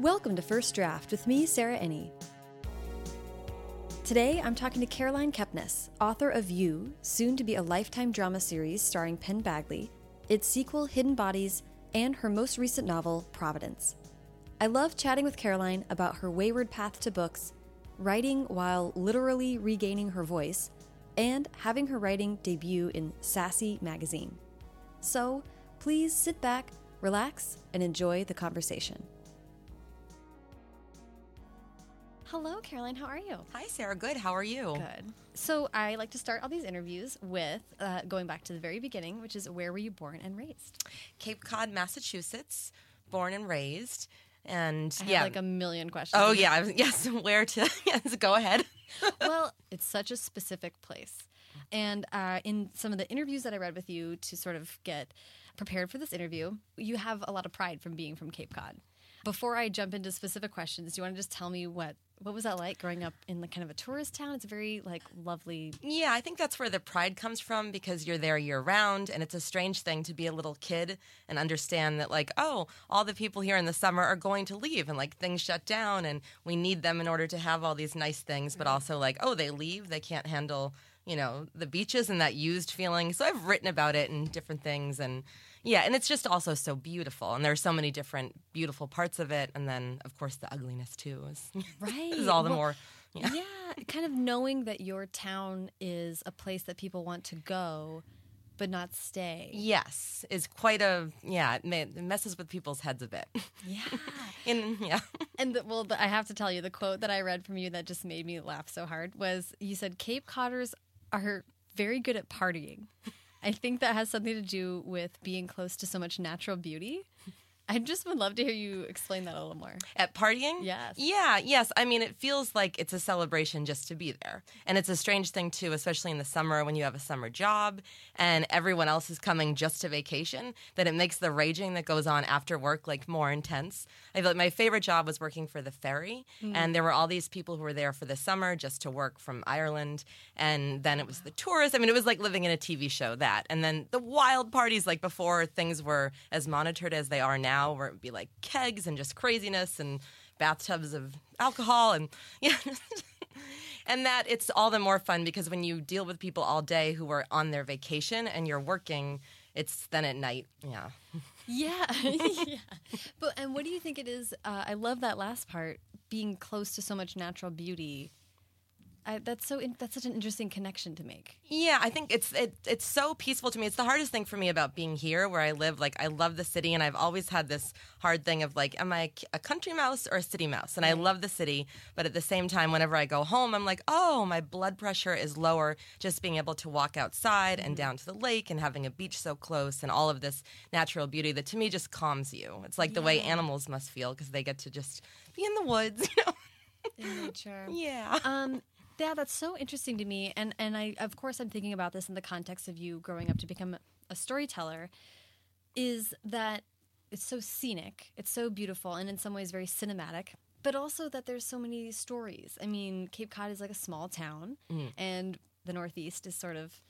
Welcome to First Draft with me, Sarah Enni. Today, I'm talking to Caroline Kepnes, author of You, soon to be a lifetime drama series starring Penn Badgley, its sequel, Hidden Bodies, and her most recent novel, Providence. I love chatting with Caroline about her wayward path to books, writing while literally regaining her voice, and having her writing debut in Sassy magazine. So, please sit back, relax, and enjoy the conversation. Hello, Caroline. How are you? Hi, Sarah. Good. How are you? Good. So, I like to start all these interviews with uh, going back to the very beginning, which is where were you born and raised? Cape Cod, Massachusetts, born and raised. And I yeah. like a million questions. oh, yeah. Yes. Where to? Yes. Go ahead. well, it's such a specific place. And uh, in some of the interviews that I read with you to sort of get prepared for this interview, you have a lot of pride from being from Cape Cod. Before I jump into specific questions, do you want to just tell me what what was that like growing up in the kind of a tourist town? It's a very like lovely. Yeah, I think that's where the pride comes from because you're there year round, and it's a strange thing to be a little kid and understand that like, oh, all the people here in the summer are going to leave, and like things shut down, and we need them in order to have all these nice things, but also like, oh, they leave, they can't handle you know the beaches and that used feeling. So I've written about it and different things, and yeah, and it's just also so beautiful, and there are so many different beautiful parts of it, and then of course the ugliness too is Right. is all the Well, more. Yeah. Yeah, kind of knowing that your town is a place that people want to go, but not stay. Yes, is quite a yeah. It, messes with people's heads a bit. Yeah. and yeah, And the, well, the, I have to tell you, the quote that I read from you that just made me laugh so hard was you said Cape Codders are very good at partying. I think that has something to do with being close to so much natural beauty. I just would love to hear you explain that a little more. at partying. Yes. Yeah. Yes. I mean, it feels like it's a celebration just to be there, and it's a strange thing too, especially in the summer when you have a summer job and everyone else is coming just to vacation. That it makes the raging that goes on after work like more intense. I feel like my favorite job was working for the ferry, mm. and there were all these people who were there for the summer just to work from Ireland, and then it was the tourists. I mean, it was like living in a TV show. That, and then the wild parties like before things were as monitored as they are now, where it would be like kegs and just craziness and bathtubs of alcohol and yeah. And that it's all the more fun because when you deal with people all day who are on their vacation and you're working, it's then at night. Yeah. Yeah, yeah. But and what do you think it is? Uh, I love that last part, being close to so much natural beauty. I, that's so. In, that's such an interesting connection to make. Yeah, I think it's it, it's so peaceful to me. It's the hardest thing for me about being here where I live. Like I love the city, and I've always had this hard thing of like, am I a country mouse or a city mouse? And I love the city, but at the same time, whenever I go home, I'm like, oh, my blood pressure is lower just being able to walk outside and down to the lake and having a beach so close and all of this natural beauty that to me just calms you. It's like the way animals must feel because they get to just be in the woods, you know. In nature. Yeah. Um, yeah, that's so interesting to me, and and I of course I'm thinking about this in the context of you growing up to become a storyteller. Is that it's so scenic, it's so beautiful, and in some ways very cinematic. But also that there's so many stories. I mean, Cape Cod is like a small town, mm. and the Northeast is sort of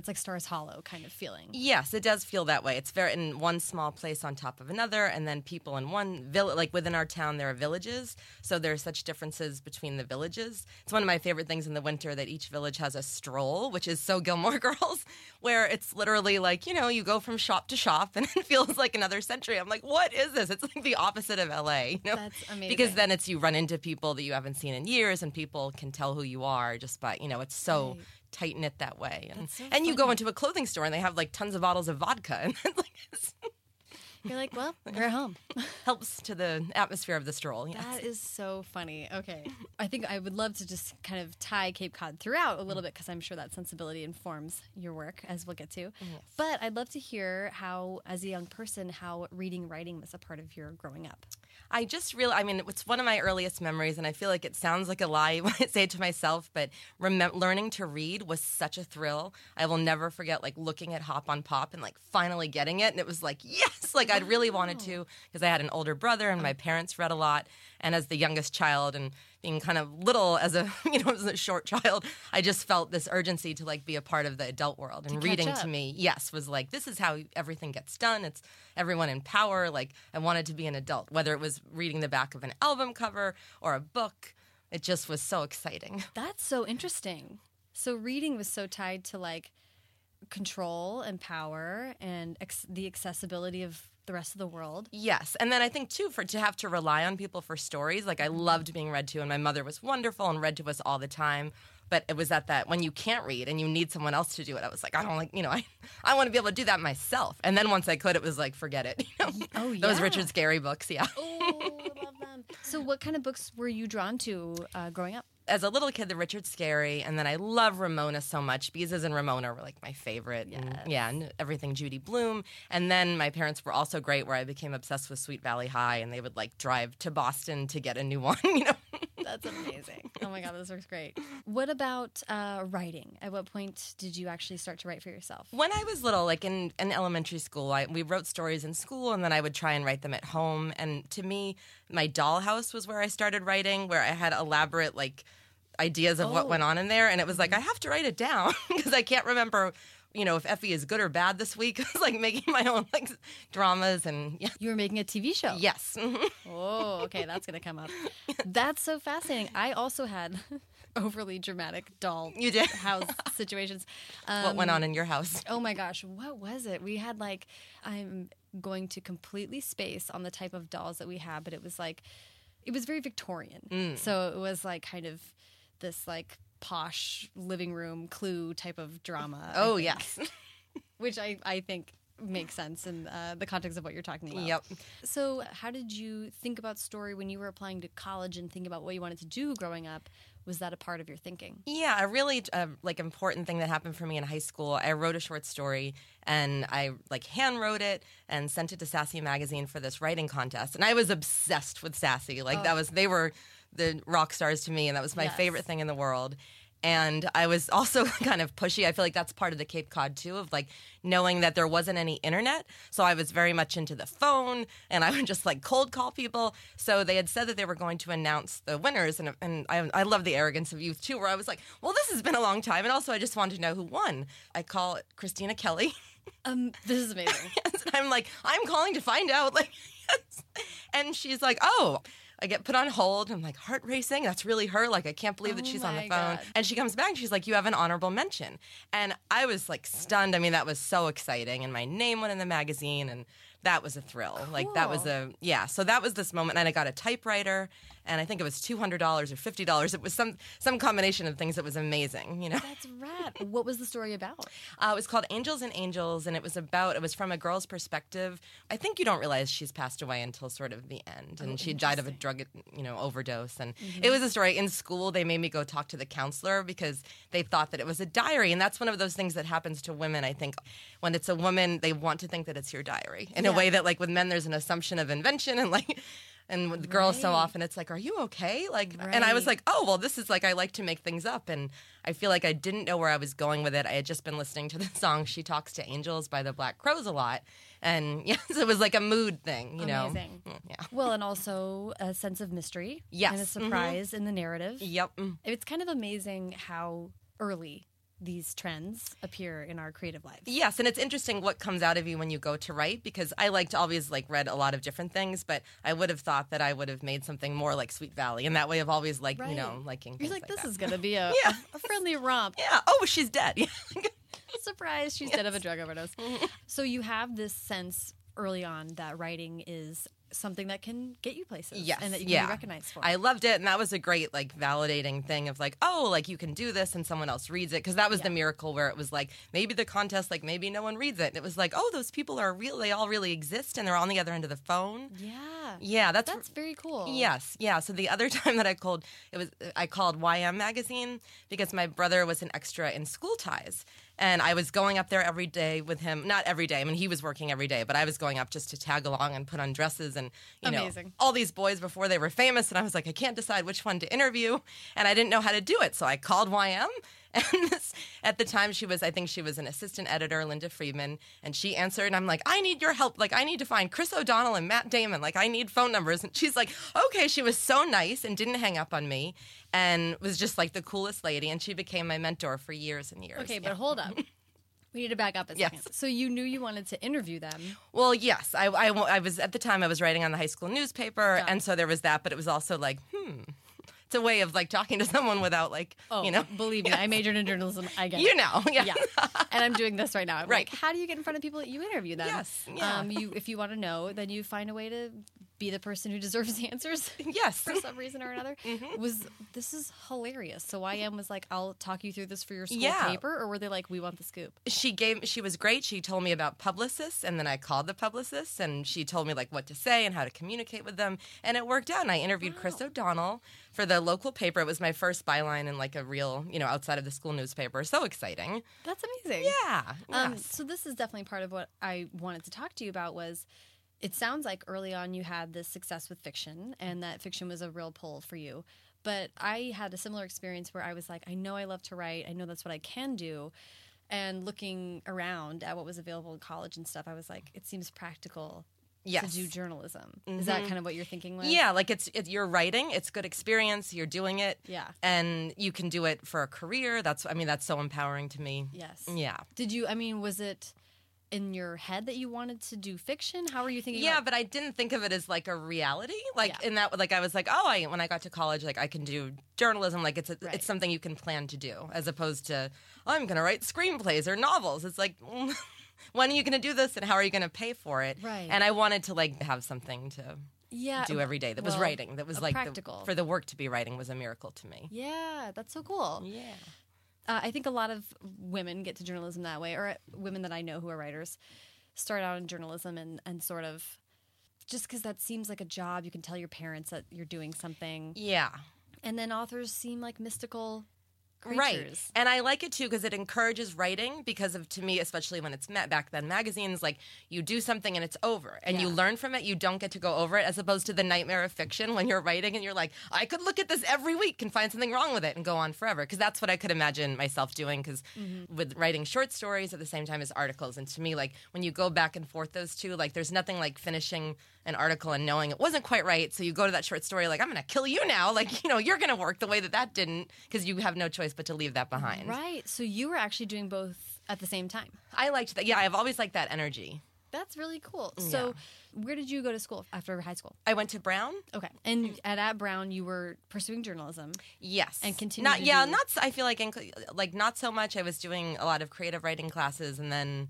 it's like Stars Hollow kind of feeling. Yes, it does feel that way. It's very in one small place on top of another, and then people in one village. Like within our town, there are villages, so there are such differences between the villages. It's one of my favorite things in the winter that each village has a stroll, which is so Gilmore Girls, where it's literally like you know you go from shop to shop, and it feels like another century. I'm like, what is this? It's like the opposite of LA. You know? That's amazing. Because then it's you run into people that you haven't seen in years, and people can tell who you are just by you know it's so. Right. Tight it that way, and, so and you go into a clothing store and they have like tons of bottles of vodka, and like, You're like, well, we're at home. helps to the atmosphere of the stroll. Yes. That is so funny. Okay. I think I would love to just kind of tie Cape Cod throughout a little mm. bit because I'm sure that sensibility informs your work, as we'll get to. But I'd love to hear how, as a young person, how reading, writing was a part of your growing up. I just really, I mean, it's one of my earliest memories, and I feel like it sounds like a lie when I say it to myself, but remem- learning to read was such a thrill. I will never forget, like, looking at Hop on Pop and, like, finally getting it. And it was like, yes, like, I'd really wanted to because I had an older brother and oh. my parents read a lot. And as the youngest child, and being kind of little as a you know as a short child, I just felt this urgency to like be a part of the adult world. And catch reading to me, yes, was like this is how everything gets done. It's everyone in power. Like I wanted to be an adult, whether it was reading the back of an album cover or a book. It just was so exciting. That's so interesting. So reading was so tied to like control and power and ex- the accessibility of the rest of the world. Yes, and then I think too for to have to rely on people for stories. Like I loved being read to, and my mother was wonderful and read to us all the time. But it was at that when you can't read and you need someone else to do it. I was like, I don't like, you know, I, I want to be able to do that myself. And then once I could, it was like, forget it. You know? Oh, those. Richard Scarry books. Yeah. Oh, I love them. So, what kind of books were you drawn to uh, growing up? As a little kid, the Richard Scarry, and then I love Ramona so much. Beezus and Ramona were like my favorite. and- yeah, and everything Judy Blume. And then my parents were also great, where I became obsessed with Sweet Valley High, and they would like drive to Boston to get a new one. You know. That's amazing. oh my God, this works great. What about uh, writing? At what point did you actually start to write for yourself? When I was little, like in, in elementary school, I, we wrote stories in school and then I would try and write them at home. And to me, my dollhouse was where I started writing, where I had elaborate, like, ideas of Oh. what went on in there. And it was like, I have to write it down because I can't remember, you know, if Effie is good or bad this week. I was like making my own, like, dramas and yeah. You were making a TV show. Yes. Oh, okay, that's gonna come up. That's so fascinating. I also had overly dramatic doll You did? house situations. what went Um, on in your house? Oh my gosh, what was it? We had like I'm going to completely space on the type of dolls that we had, but it was like it was very Victorian. Mm. So it was like kind of this like posh living room clue type of drama. Oh, think, yes. which I I think makes sense in uh, the context of what you're talking about. Yep. So, how did you think about story when you were applying to college and thinking about what you wanted to do growing up? Was that a part of your thinking? Yeah, a really uh, like important thing that happened for me in high school. I wrote a short story and I like hand wrote it and sent it to Sassy magazine for this writing contest. And I was obsessed with Sassy. Like that was they were the rock stars to me and that was my Yes. favorite thing in the world. And I was also kind of pushy. I feel like that's part of the Cape Cod too, of like knowing that there wasn't any internet. So I was very much into the phone and I would just like cold call people. So they had said that they were going to announce the winners. And, and I, I love the arrogance of youth too, where I was like, well, this has been a long time. And also, I just wanted to know who won. I call Christina Kelly. Um, this is amazing. I'm like, I'm calling to find out. Like, yes. and she's like, oh. I get put on hold. I'm like, heart racing. That's really her. Like, I can't believe that Oh she's on the phone. God. And she comes back and she's like, you have an honorable mention. And I was like stunned. I mean, that was so exciting. And my name went in the magazine, and that was a thrill. Like, that was a, yeah. So that was this moment. And I got a typewriter, and I think it was $200 or $50. It was some, some combination of things that was amazing, you know? That's rad. What was the story about? Uh, it was called Angels and Angels, and it was about it was from a girl's perspective. I think you don't realize she's passed away until sort of the end, and she died of a drug, you know, overdose. And it was a story in school. They made me go talk to the counselor because they thought that it was a diary, and that's one of those things that happens to women. I think when it's a woman, they want to think that it's your diary in a way that, like, with men, there's an assumption of invention, and like. And with girls, so often it's like, "Are you okay?" Like, and I was like, "Oh, well, this is like I like to make things up." And I feel like I didn't know where I was going with it. I had just been listening to the song "She Talks to Angels" by the Black Crowes a lot, and yes, it was like a mood thing, you know. Amazing. Mm, Yeah. Well, and also a sense of mystery. Yes. And a Mhm. surprise in the narrative. Yep. It's kind of amazing how early these trends appear in our creative lives. Yes, and it's interesting what comes out of you when you go to write because I like to always like read a lot of different things, but I would have thought that I would have made something more like Sweet Valley, and that way I've always like you know liking. You're things like, this that. is going to be a, Yeah. a friendly romp. Yeah. Oh, she's dead. Surprise, she's dead of a drug overdose. Mm-hmm. so you have this sense early on that writing is something that can get you places Yes, and that you can yeah. be recognized for. I loved it, and that was a great like validating thing of like, oh, like you can do this, and someone else reads it because that was the miracle where it was like maybe the contest, like maybe no one reads it, and it was like, oh, those people are real, they all really exist, and they're on the other end of the phone. yeah. Yeah, that's. That's very cool. Yes, yeah. So the other time that I called, it was I called YM magazine because my brother was an extra in School Ties, and I was going up there every day with him. Not every day. I mean, he was working every day, but I was going up just to tag along and put on dresses and you know all these boys before they were famous. And I was like, I can't decide which one to interview, and I didn't know how to do it, so I called YM. And this, at the time, she was, I think she was an assistant editor, Linda Friedman, and she answered, and I'm like, I need your help. Like, I need to find Chris O'Donnell and Matt Damon. Like, I need phone numbers. And she's like, okay. She was so nice and didn't hang up on me and was just like the coolest lady. And she became my mentor for years and years. Okay, Yeah. but hold up. We need to back up a Yes. second. So you knew you wanted to interview them. Well, yes, I, I, I was at the time I was writing on the high school newspaper, Got and it. so there was that. But it was also like, hmm, it's a way of like talking to someone without like, Oh, you know, believe me, I majored in journalism. I get you know, yeah. Yeah, and I'm doing this right now. I'm Right. Like, how do you get in front of people? You interview them. Yes, yeah. Um, you, if you want to know, then you find a way to be the person who deserves the answers. yes. For some reason or another, Mm-hmm. was this is hilarious. So YM was like, "I'll talk you through this for your school Yeah. paper," or were they like, "We want the scoop"? she gave she was great she told me about publicists and then i called the publicists and she told me like what to say and how to communicate with them and it worked out and i interviewed chris o'donnell for the local paper it was my first byline in like a real you know outside of the school newspaper so exciting That's amazing. yeah Um, yes. so this is definitely part of what I wanted to talk to you about was it sounds like early on you had this success with fiction and that fiction was a real pull for you. But I had a similar experience where I was like, I know I love to write. I know that's what I can do. And looking around at what was available in college and stuff, I was like, it seems practical yes Mm-hmm. to do journalism. Is that kind of what you're thinking with? yeah like it's it, you're writing it's good experience you're doing it Yeah. and you can do it for a career that's i mean that's so empowering to me Yes. yeah Did you, I mean, was it in your head that you wanted to do fiction? How were you thinking Yeah, about but I didn't think of it as like a reality. Like Yeah. in that, like I was like, oh, I when I got to college, like I can do journalism. Like it's a, Right. it's something you can plan to do, as opposed to oh, I'm going to write screenplays or novels. It's like. When are you going to do this, and how are you going to pay for it? Right. And I wanted to like have something to yeah, do every day that was writing. That was like the- practical. for the work to be writing was a miracle to me. Yeah, that's so cool. Yeah. Uh, I think a lot of women get to journalism that way, or uh, women that I know who are writers start out in journalism and, and sort of just because that seems like a job, you can tell your parents that you're doing something. Yeah. And then authors seem like mystical Right. And I like it too because it encourages writing because of to me especially when it's met back then magazines like you do something and it's over. And you learn from it you don't get to go over it as opposed to the nightmare of fiction when you're writing and you're like I could look at this every week and find something wrong with it and go on forever. Because that's what I could imagine myself doing because Mm-hmm. with writing short stories at the same time as articles. And to me like when you go back and forth those two like there's nothing like finishing an article and knowing it wasn't quite right so you go to that short story like I'm going to kill you now like you know you're going to work the way that that didn't because you have no choice but to leave that behind Right. So you were actually doing both at the same time. I liked that. Yeah, I've always liked that energy. That's really cool. So where did you go to school after high school? I went to Brown. Okay. And at, at Brown, you were pursuing journalism. Yes, And continue Not to yeah, do- not. I feel like in, like not so much. I was doing a lot of creative writing classes, and then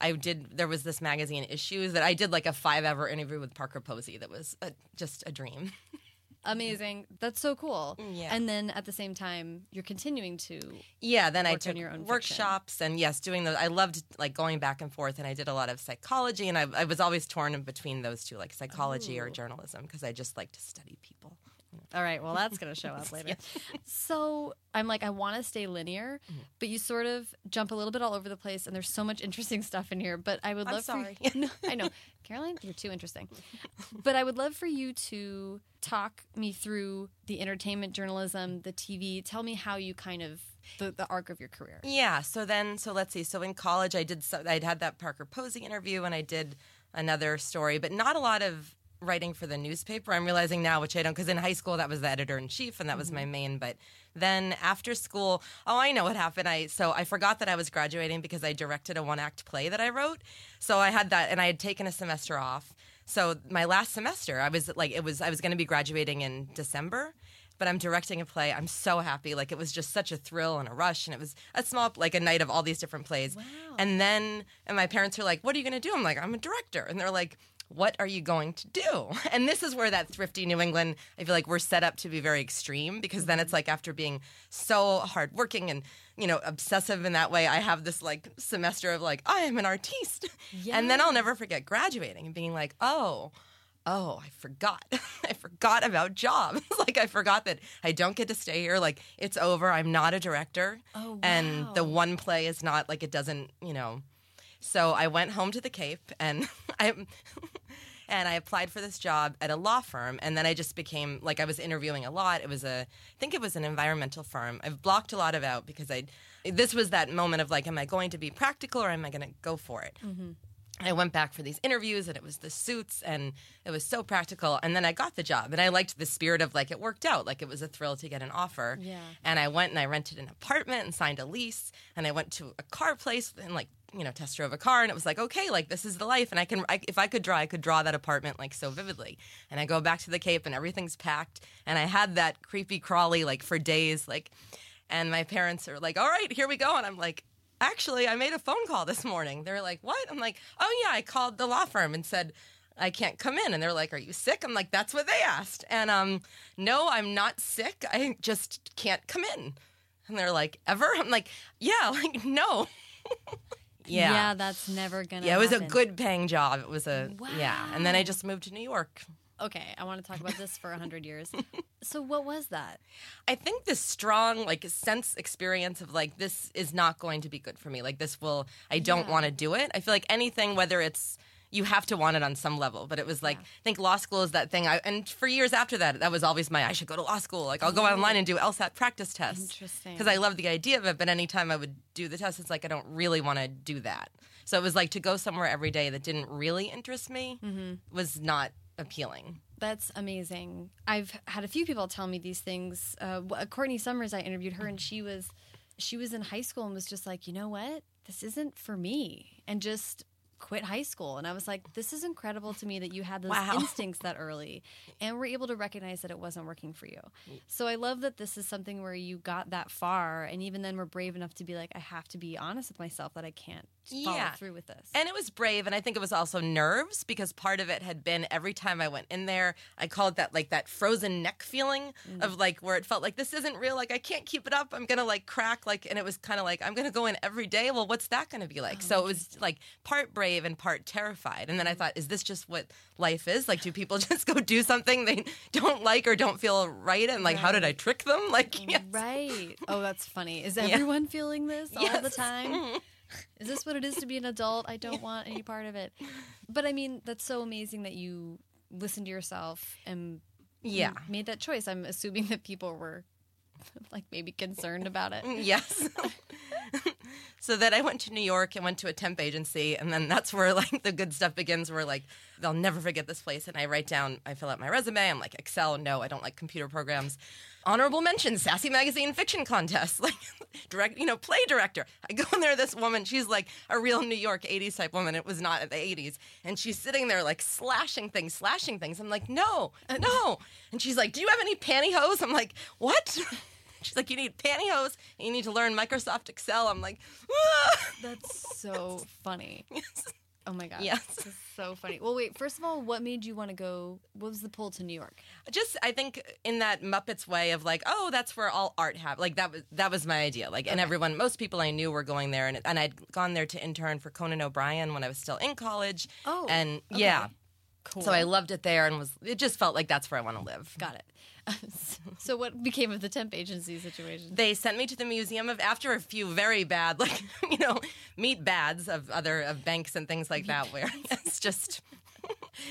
I did. There was this magazine issues that I did like a five hour interview with Parker Posey. That was a, just a dream. Amazing. That's so cool. Yeah. And then at the same time, you're continuing to. Yeah, then I took your own fiction. workshops and yes, doing those. I loved like going back and forth, and I did a lot of psychology, and I, I was always torn in between those two, like psychology or journalism, because I just like to study people. All right. Well, that's going to show up later. So I'm like, I want to stay linear, Mm-hmm. but you sort of jump a little bit all over the place, and there's so much interesting stuff in here. But I would I'm love sorry. for you. No, I know, Caroline, you're too interesting. But I would love for you to talk me through the entertainment journalism, the TV. Tell me how you kind of the, the arc of your career. Yeah. So then, so let's see. So in college, I did. So, I'd had that Parker Posey interview, and I did another story, but not a lot of writing for the newspaper. I'm realizing now, which I don't, because in high school that was the editor in chief, and that was my mm-hmm. main. But then after school, oh, I know what happened. I so I forgot that I was graduating because I directed a one act play that I wrote. So I had that, and I had taken a semester off. So my last semester, I was like, it was I was going to be graduating in December but I'm directing a play. I'm so happy. Like it was just such a thrill and a rush, and it was a small like a night of all these different plays. Wow. And then and my parents were like, "What are you going to do?" I'm like, "I'm a director," and they're like. What are you going to do? And this is where that thrifty New England, I feel like we're set up to be very extreme because then it's mm-hmm. like after being so hardworking and, you know, obsessive in that way, I have this like semester of like, I am an artiste. And then I'll never forget graduating and being like, oh, oh, I forgot. I forgot about jobs. like I forgot that I don't get to stay here. Like it's over. I'm not a director. Oh, And the one play is not like it doesn't, you know. So I went home to the Cape and I and I applied for this job at a law firm, and then I just became like I was interviewing a lot. It was a, I think it was an environmental firm. I've blocked a lot of out because I, this was that moment of like, am I going to be practical or am I going to go for it? Mm-hmm. I went back for these interviews and it was the suits and it was so practical. And then I got the job and I liked the spirit of like it worked out. Like it was a thrill to get an offer. Yeah. And I went and I rented an apartment and signed a lease. And I went to a car place and like, you know, test drove a car and it was like, okay, like this is the life. And I can, I, if I could draw, I could draw that apartment like so vividly. And I go back to the Cape and everything's packed. And I had that creepy crawly like for days, like, and my parents are like, all right, here we go. And I'm like, actually, I made a phone call this morning. They're like, what? I'm like, oh, yeah, I called the law firm and said, I can't come in. And they're like, are you sick? I'm like, that's what they asked. And um, no, I'm not sick. I just can't come in. And they're like, ever? I'm like, yeah, like, no. yeah. Yeah, that's never gonna. Yeah, it was a good paying job. It was a, yeah. And then I just moved to New York. Okay, I want to talk about this for a hundred years. So, what was that? I think this strong like sense experience of like this is not going to be good for me. Like this will I don't Yeah. want to do it. I feel like anything whether it's you have to want it on some level, but it was like Yeah. I think law school is that thing. I, and for years after that, that was always my I should go to law school. Like I'll go online and do LSAT practice tests Interesting. because I love the idea of it. But anytime I would do the test, it's like I don't really want to do that. So it was like to go somewhere every day that didn't really interest me Mm-hmm. was not appealing. That's amazing. I've had a few people tell me these things. Uh, Courtney Summers, I interviewed her, and she was she was in high school and was just like, you know what, this isn't for me, and just quit high school. And I was like, this is incredible to me that you had those Wow. instincts that early, and were able to recognize that it wasn't working for you. So I love that this is something where you got that far, and even then were brave enough to be like, I have to be honest with myself that I can't follow Yeah. through with this. And it was brave, and I think it was also nerves because part of it had been every time I went in there, I called that like that frozen neck feeling mm. of like where it felt like this isn't real, like I can't keep it up, I'm gonna like crack, like, and it was kind of like I'm gonna go in every day. Well, what's that gonna be like? Oh, so it was like part brave and part terrified, and then I mm-hmm. thought, is this just what life is? Like, do people just go do something they don't like or don't feel right, and like, how did I trick them? Like, yes. Right. Oh, that's funny. Is everyone feeling this all the time? Mm-hmm. Is this what it is to be an adult? I don't want any part of it. But I mean, that's so amazing that you listened to yourself and yeah. made that choice. I'm assuming that people were like maybe concerned about it. Mm, yes. so then I went to New York and went to a temp agency, and then that's where like the good stuff begins. Where like they'll never forget this place, and I write down, I fill out my resume. I'm like Excel, no, I don't like computer programs. Honorable mention, Sassy Magazine fiction contest, like direct, you know, play director. I go in there, this woman, she's like a real New York '80s type woman. It was not at the '80s, and she's sitting there like slashing things, slashing things. I'm like, no, no, and she's like, do you have any pantyhose? I'm like, what? She's like, you need pantyhose and you need to learn Microsoft Excel. I'm like, ah! That's so funny. Oh my god. Yes. This is so funny. Well, wait. First of all, what made you want to go? What was the pull to New York? just I think in that Muppets way of like, oh, that's where all art happened. Like that was that was my idea. Like, and everyone, most people I knew were going there, and and I'd gone there to intern for Conan O'Brien when I was still in college. Oh, and okay. yeah, Cool. so I loved it there, and was it just felt like that's where I want to live. got it. so, what became of the temp agency situation? they sent me to the museum of after a few very bad like you know meet bads of other of banks and things like that where it's just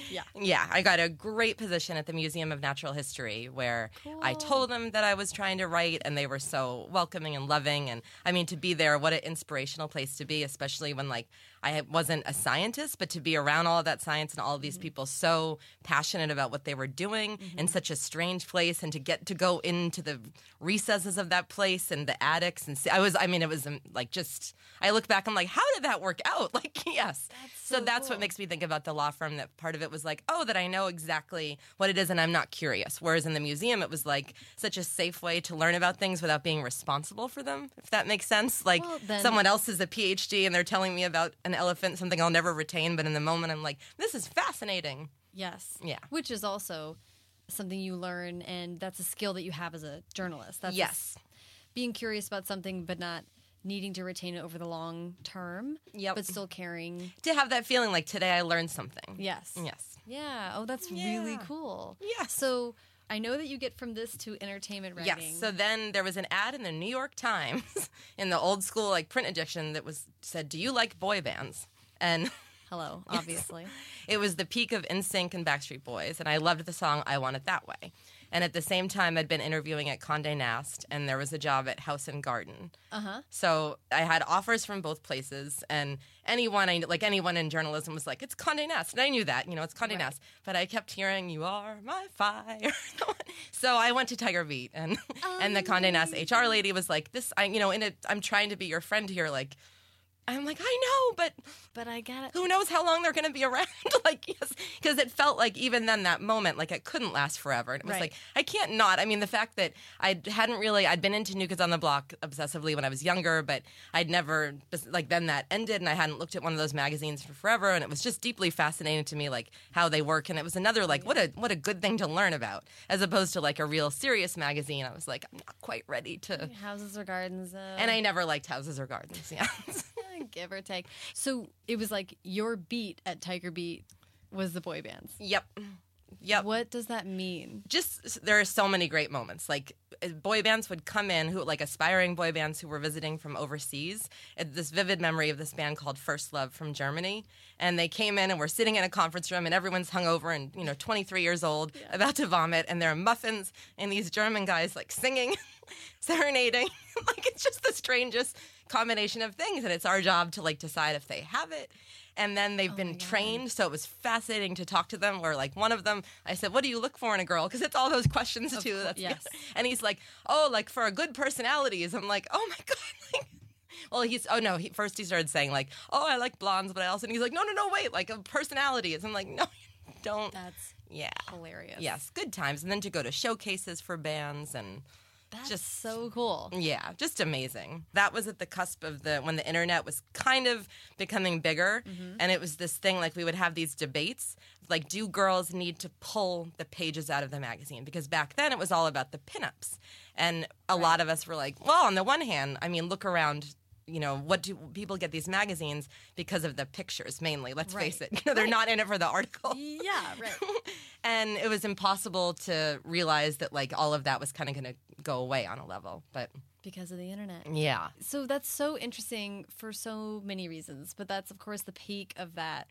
Yeah. yeah i got a great position at the museum of natural history where i told them that i was trying to write and they were so welcoming and loving and i mean to be there what an inspirational place to be especially when like i wasn't a scientist but to be around all of that science and all of these people so passionate about what they were doing in such a strange place and to get to go into the recesses of that place and the attics and see, i was i mean it was um, like just i look back i'm like how did that work out? Like yes. So, so that's cool. what makes me think about the law firm that part of it was like oh that i know exactly what it is and i'm not curious. Whereas in the museum it was like such a safe way to learn about things without being responsible for them if that makes sense. Like Well, then- someone else is a phd and they're telling me about an elephant something i'll never retain but in the moment i'm like this is fascinating Yes. Yeah. Which is also something you learn, and that's a skill that you have as a journalist. That's yes being curious about something, but not needing to retain it over the long term. Yep. But still caring. to have that feeling like today i learned something Yes. yes Yeah. Oh, that's really cool. Yeah. So I know that you get from this to entertainment writing. Yes. So then there was an ad in the New York Times in the old school like print edition that was said, "Do you like boy bands?" And Hello, obviously. it was the peak of NSYNC and Backstreet Boys, and I loved the song "I Want It That Way." And at the same time, I'd been interviewing at Condé Nast, and there was a job at House and Garden. Uh huh. So I had offers from both places, and anyone I like anyone in journalism was like, "It's Condé Nast," and I knew that, you know, it's Condé Right. Nast. But I kept hearing, "You are my fire." so I went to Tiger Beat, and and the Condé Nast HR lady was like, "This, I, you know, in it, I'm trying to be your friend here, like." I'm like, I know, but But I got it. who knows how long they're going to be around? like, yes, because it felt like even then that moment, like it couldn't last forever. And it was Right. like, I can't not. I mean, the fact that I hadn't really, I'd been into New Kids on the Block obsessively when I was younger, but I'd never, like, then that ended and I hadn't looked at one of those magazines for forever. And it was just deeply fascinating to me, like, how they work. And it was another, like, what a, what a good thing to learn about as opposed to like a real serious magazine. I was like, I'm not quite ready to. Houses or gardens. Uh, And I never liked houses or gardens. Yeah. give or take. So it was like your beat at Tiger Beat was the boy bands. yep. Yep. What does that mean? just there are so many great moments like uh, boy bands would come in who like aspiring boy bands who were visiting from overseas this vivid memory of this band called first love from germany and they came in and we're sitting in a conference room and everyone's hungover and you know 23 years old about to vomit and there are muffins and these german guys like singing serenading like it's just the strangest combination of things and it's our job to like decide if they have it. And then they've oh been trained so it was fascinating to talk to them where like one of them i said what do you look for in a girl? Because it's all those questions too. cour- that's yes. and he's like oh like for a good personalities. I'm like oh my god like well he's oh no he, first he started saying like oh i like blondes but i also and he's like no no no wait like a personalities. I'm like no don't. That's yeah. hilarious. yes good times. And then to go to showcases for bands and That's just- so cool. yeah, just amazing. That was at the cusp of the when the internet was kind of becoming bigger, mm-hmm. and it was this thing like we would have these debates like, do girls need to pull the pages out of the magazine? Because back then it was all about the pinups, and a lot of us were like, well, on the one hand, I mean, look around. You know, what do people get these magazines because of the pictures mainly? Let's Right. face it. You know, they're not in it for the article Yeah, right. and it was impossible to realize that like all of that was kind of going to go away on a level but because of the internet. yeah So that's so interesting for so many reasons, but that's of course the peak of that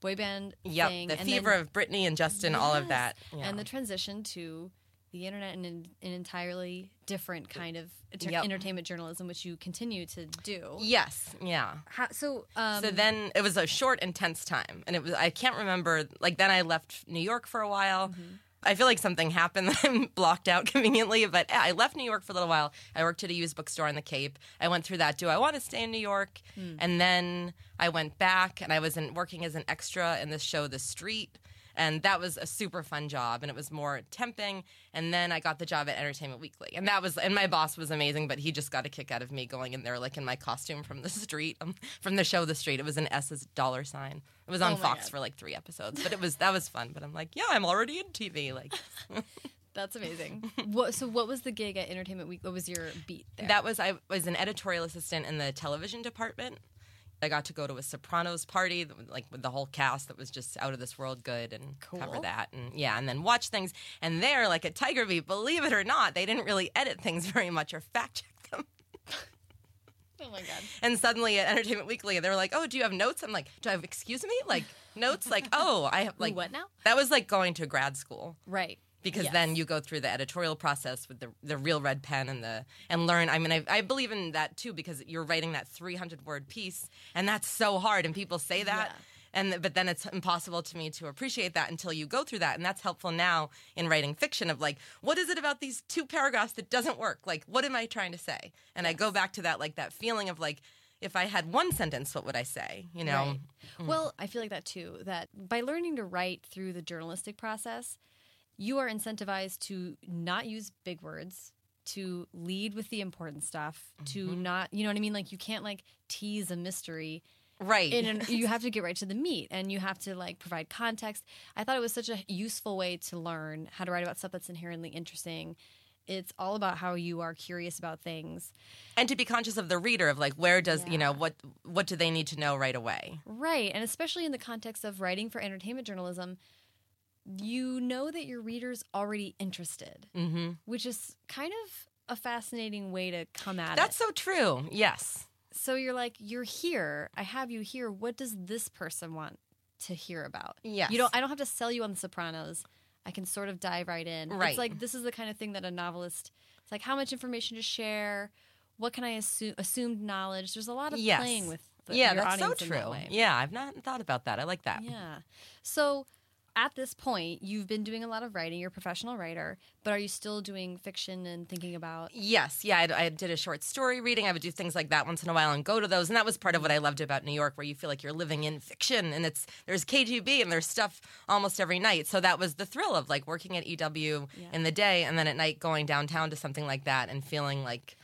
boy band yep thing. the and fever then- of Britney and Justin all of that yeah. and the transition to the internet and an, an entirely different kind of enter- Yep. entertainment journalism, which you continue to do. yes yeah How, so, um, so then it was a short intense time and it was i can't remember like then i left new york for a while Mm-hmm. I feel like something happened that I'm blocked out conveniently, but I left New York for a little while. I worked at a used bookstore on the Cape. I went through that. Do I want to stay in New York? Hmm. And then I went back and I was in, working as an extra in this show, The Street. And that was a super fun job, and it was more tempting. And then I got the job at Entertainment Weekly, and that was, and my boss was amazing, but he just got a kick out of me going in there like in my costume from the street, um, from the show The Street. It was an S's dollar sign. It was on Oh Fox God. for like three episodes, but it was that was fun. But I'm like, yeah, I'm already in TV. Like that's amazing. what, so, what was the gig at Entertainment Week? What was your beat there? that was I was an editorial assistant in the television department. I got to go to a Sopranos party, like with the whole cast that was just out of this world good, and cover that, and yeah, and then watch things. And there, like at Tiger Beat, believe it or not, they didn't really edit things very much or fact check them. oh my god. And suddenly at Entertainment Weekly, they were like, "Oh, do you have notes?" I'm like, "Do I have excuse me?" Like notes? Like, oh, I have like what now? That was like going to grad school. Right. Because Yes. then you go through the editorial process with the the real red pen and the and learn. I mean, I, I believe in that too because you're writing that 300 word piece, and that's so hard. And people say that, Yeah. and but then it's impossible to me to appreciate that until you go through that, and that's helpful now in writing fiction. Of like, what is it about these two paragraphs that doesn't work? Like, what am I trying to say? And I go back to that like that feeling of like. If I had one sentence, what would I say? You know, Right. Mm. Well, I feel like that too. That by learning to write through the journalistic process, you are incentivized to not use big words, to lead with the important stuff, to Mm-hmm. not, you know what I mean? Like you can't like tease a mystery. right? In an, you have to get right to the meat and you have to like provide context. I thought it was such a useful way to learn how to write about stuff that's inherently interesting. It's all about how you are curious about things. and to be conscious of the reader of like where does you know what what do they need to know right away? Right. And especially in the context of writing for entertainment journalism, you know that your reader's already interested, Mm-hmm. which is kind of a fascinating way to come at That's it. That's so true. Yes. So you're like, you're here. I have you here. What does this person want to hear about? Yes. You don't. I don't have to sell you on The Sopranos. I can sort of dive right in. Right. It's like this is the kind of thing that a novelist. It's like how much information to share. What can I assume? Assumed knowledge. There's a lot of Yes. playing with. The, yeah, that's so in that true. Yeah, I've not thought about that. I like that. Yeah. So at this point, you've been doing a lot of writing. You're a professional writer, but are you still doing fiction and thinking about? Yes, yeah, I, I did a short story reading. I would do things like that once in a while and go to those, and that was part of what I loved about New York, where you feel like you're living in fiction, and it's there's KGB and there's stuff almost every night. So that was the thrill of like working at EW Yeah. in the day, and then at night going downtown to something like that and feeling like,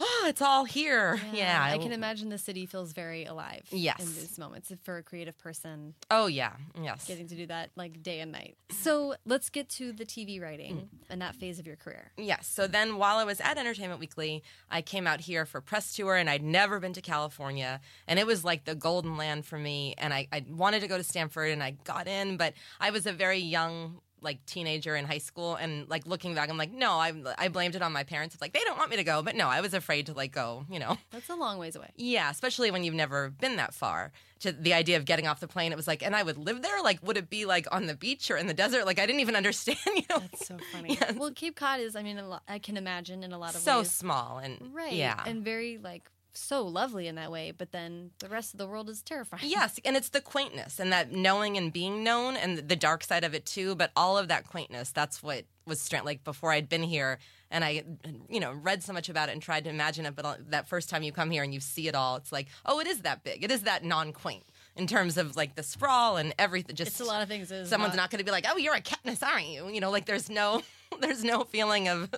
oh, it's all here. Yeah, I can imagine the city feels very alive. Yes. in these moments for a creative person Oh yeah, yes. getting to do that like day and night. So let's get to the TV writing Mm. and that phase of your career. Yes. So then while I was at Entertainment Weekly, I came out here for press tour and I'd never been to California. And it was like the golden land for me. And I, I wanted to go to Stanford and I got in, but I was a very young like teenager in high school and like looking back i'm like no i i blamed it on my parents it's like they don't want me to go but no i was afraid to like go you know That's a long ways away. yeah especially when you've never been that far to the idea of getting off the plane it was like and i would live there like would it be like on the beach or in the desert like i didn't even understand you know That's so funny. Yes. Well, Cape Cod is, I mean, I can imagine in a lot of ways. so ways. small and Right. yeah And very like so lovely in that way, but then the rest of the world is terrifying. Yes, and it's the quaintness and that knowing and being known and the dark side of it too. But all of that quaintness, that's what was strange. Like before I'd been here and I, you know, read so much about it and tried to imagine it. But that first time you come here and you see it all, it's like, oh, it is that big. It is that non-quaint in terms of like the sprawl and everything. Just It's a lot of things. Is someone's not going to be like, oh, you're a Kepnes, aren't you? You know, like there's no, there's no feeling of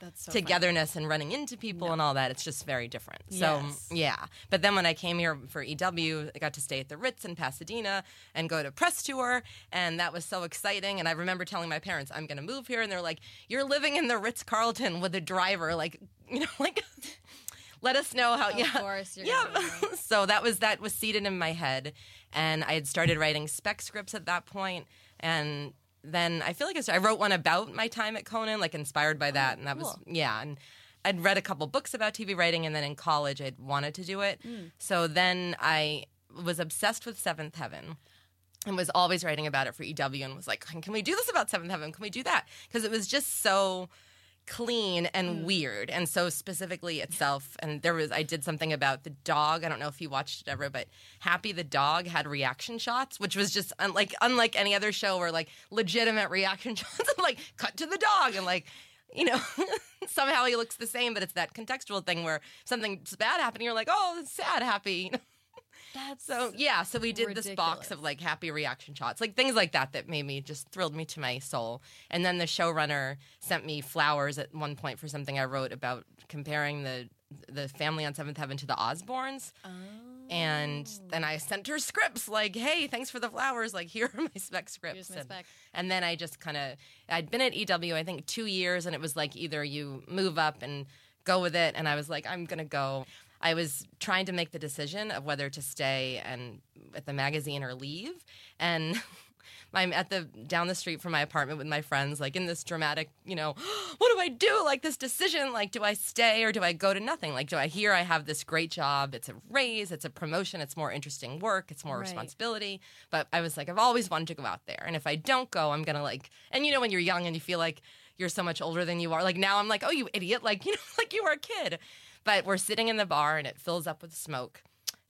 That's so funny. togetherness and running into people and all that. It's just very different. So Yes. yeah. But then when I came here for EW, I got to stay at the Ritz in Pasadena and go to press tour, and that was so exciting. And I remember telling my parents, "I'm going to move here," and they're like, "You're living in the Ritz Carlton with a driver, like you know, like." Let us know how. Of yeah, course you're yeah. so that was that was seated in my head, and I had started writing spec scripts at that point, and then I feel like I, started, I wrote one about my time at Conan, like inspired by that, oh, and that was yeah, and I'd read a couple books about TV writing, and then in college I'd wanted to do it. Hmm. So then I was obsessed with Seventh Heaven. And was always writing about it for EW, and was like, "Can we do this about Seventh Heaven? Can we do that?" Because it was just so clean and mm. weird, and so specifically itself. And there was, I did something about the dog. I don't know if you watched it ever, but Happy the dog had reaction shots, which was just unlike unlike any other show where like legitimate reaction shots, like cut to the dog and like you know, somehow he looks the same, but it's that contextual thing where something's bad happening, you're like, oh, it's sad, happy. That's So yeah, so we did this box of like happy reaction shots, like things like that that made me just thrilled me to my soul. And then the showrunner sent me flowers at one point for something I wrote about comparing the the family on Seventh Heaven to the Osbournes. And oh. then I sent her scripts like, "Hey, thanks for the flowers. Like, here are my spec scripts." My and, spec. and then I just kind of, I'd been at EW, I think, two years, and it was like either you move up and go with it. And I was like, I'm going to go. I was trying to make the decision of whether to stay and at the magazine or leave. And I'm at the down the street from my apartment with my friends, like in this dramatic, you know, what do I do? Like this decision, like do I stay or do I go to nothing? Like do I hear I have this great job? It's a raise, it's a promotion, it's more interesting work, it's more Right. responsibility. But I was like, I've always wanted to go out there, and if I don't go, I'm gonna like, and you know, when you're young and you feel like you're so much older than you are, like now I'm like, oh, you idiot, like you know, like you were a kid. But we're sitting in the bar and it fills up with smoke,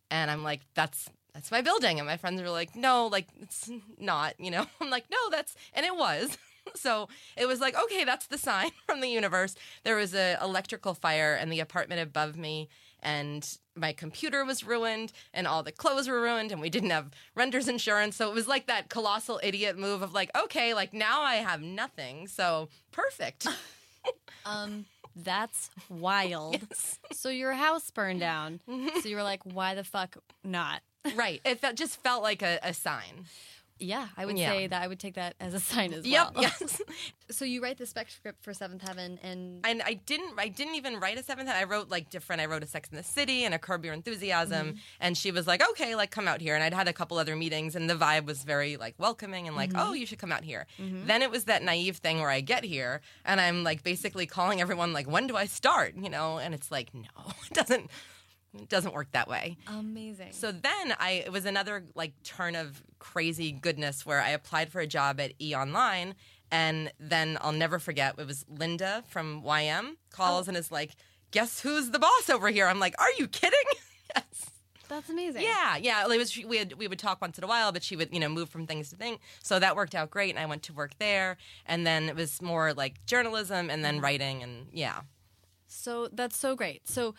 and I'm like, that's that's my building. And my friends were like, no, like it's not, you know. I'm like, no, that's and it was. So it was like, okay, that's the sign from the universe. There was a electrical fire in the apartment above me, and my computer was ruined, and all the clothes were ruined, and we didn't have renter's insurance. So it was like that colossal idiot move of like, okay, like now I have nothing. So perfect. Um, that's wild. So your house burned down. Mm-hmm. So you were like, why the fuck not? right. It felt, just felt like a, a sign. Yeah, I would Yeah. say that I would take that as a sign as Yep. well. Yes. So you write the spec script for Seventh Heaven, and and I didn't I didn't even write a seventh Heaven. I wrote like different I wrote a Sex in the City and a Curb Your Enthusiasm mm-hmm. and she was like okay like come out here and I'd had a couple other meetings and the vibe was very like welcoming and like mm-hmm. oh you should come out here mm-hmm. then it was that naive thing where I get here and I'm like basically calling everyone like when do I start you know and it's like no it doesn't It doesn't work that way. Amazing. So then I it was another like turn of crazy goodness where I applied for a job at E Online and then I'll never forget it was Linda from YM calls oh. and is like, "Guess who's the boss over here?" I'm like, "Are you kidding?" yes. That's amazing. Yeah, yeah. It was we had, we would talk once in a while, but she would you know move from things to thing. So that worked out great, and I went to work there. And then it was more like journalism, and then mm-hmm. writing, and yeah. So that's so great. So,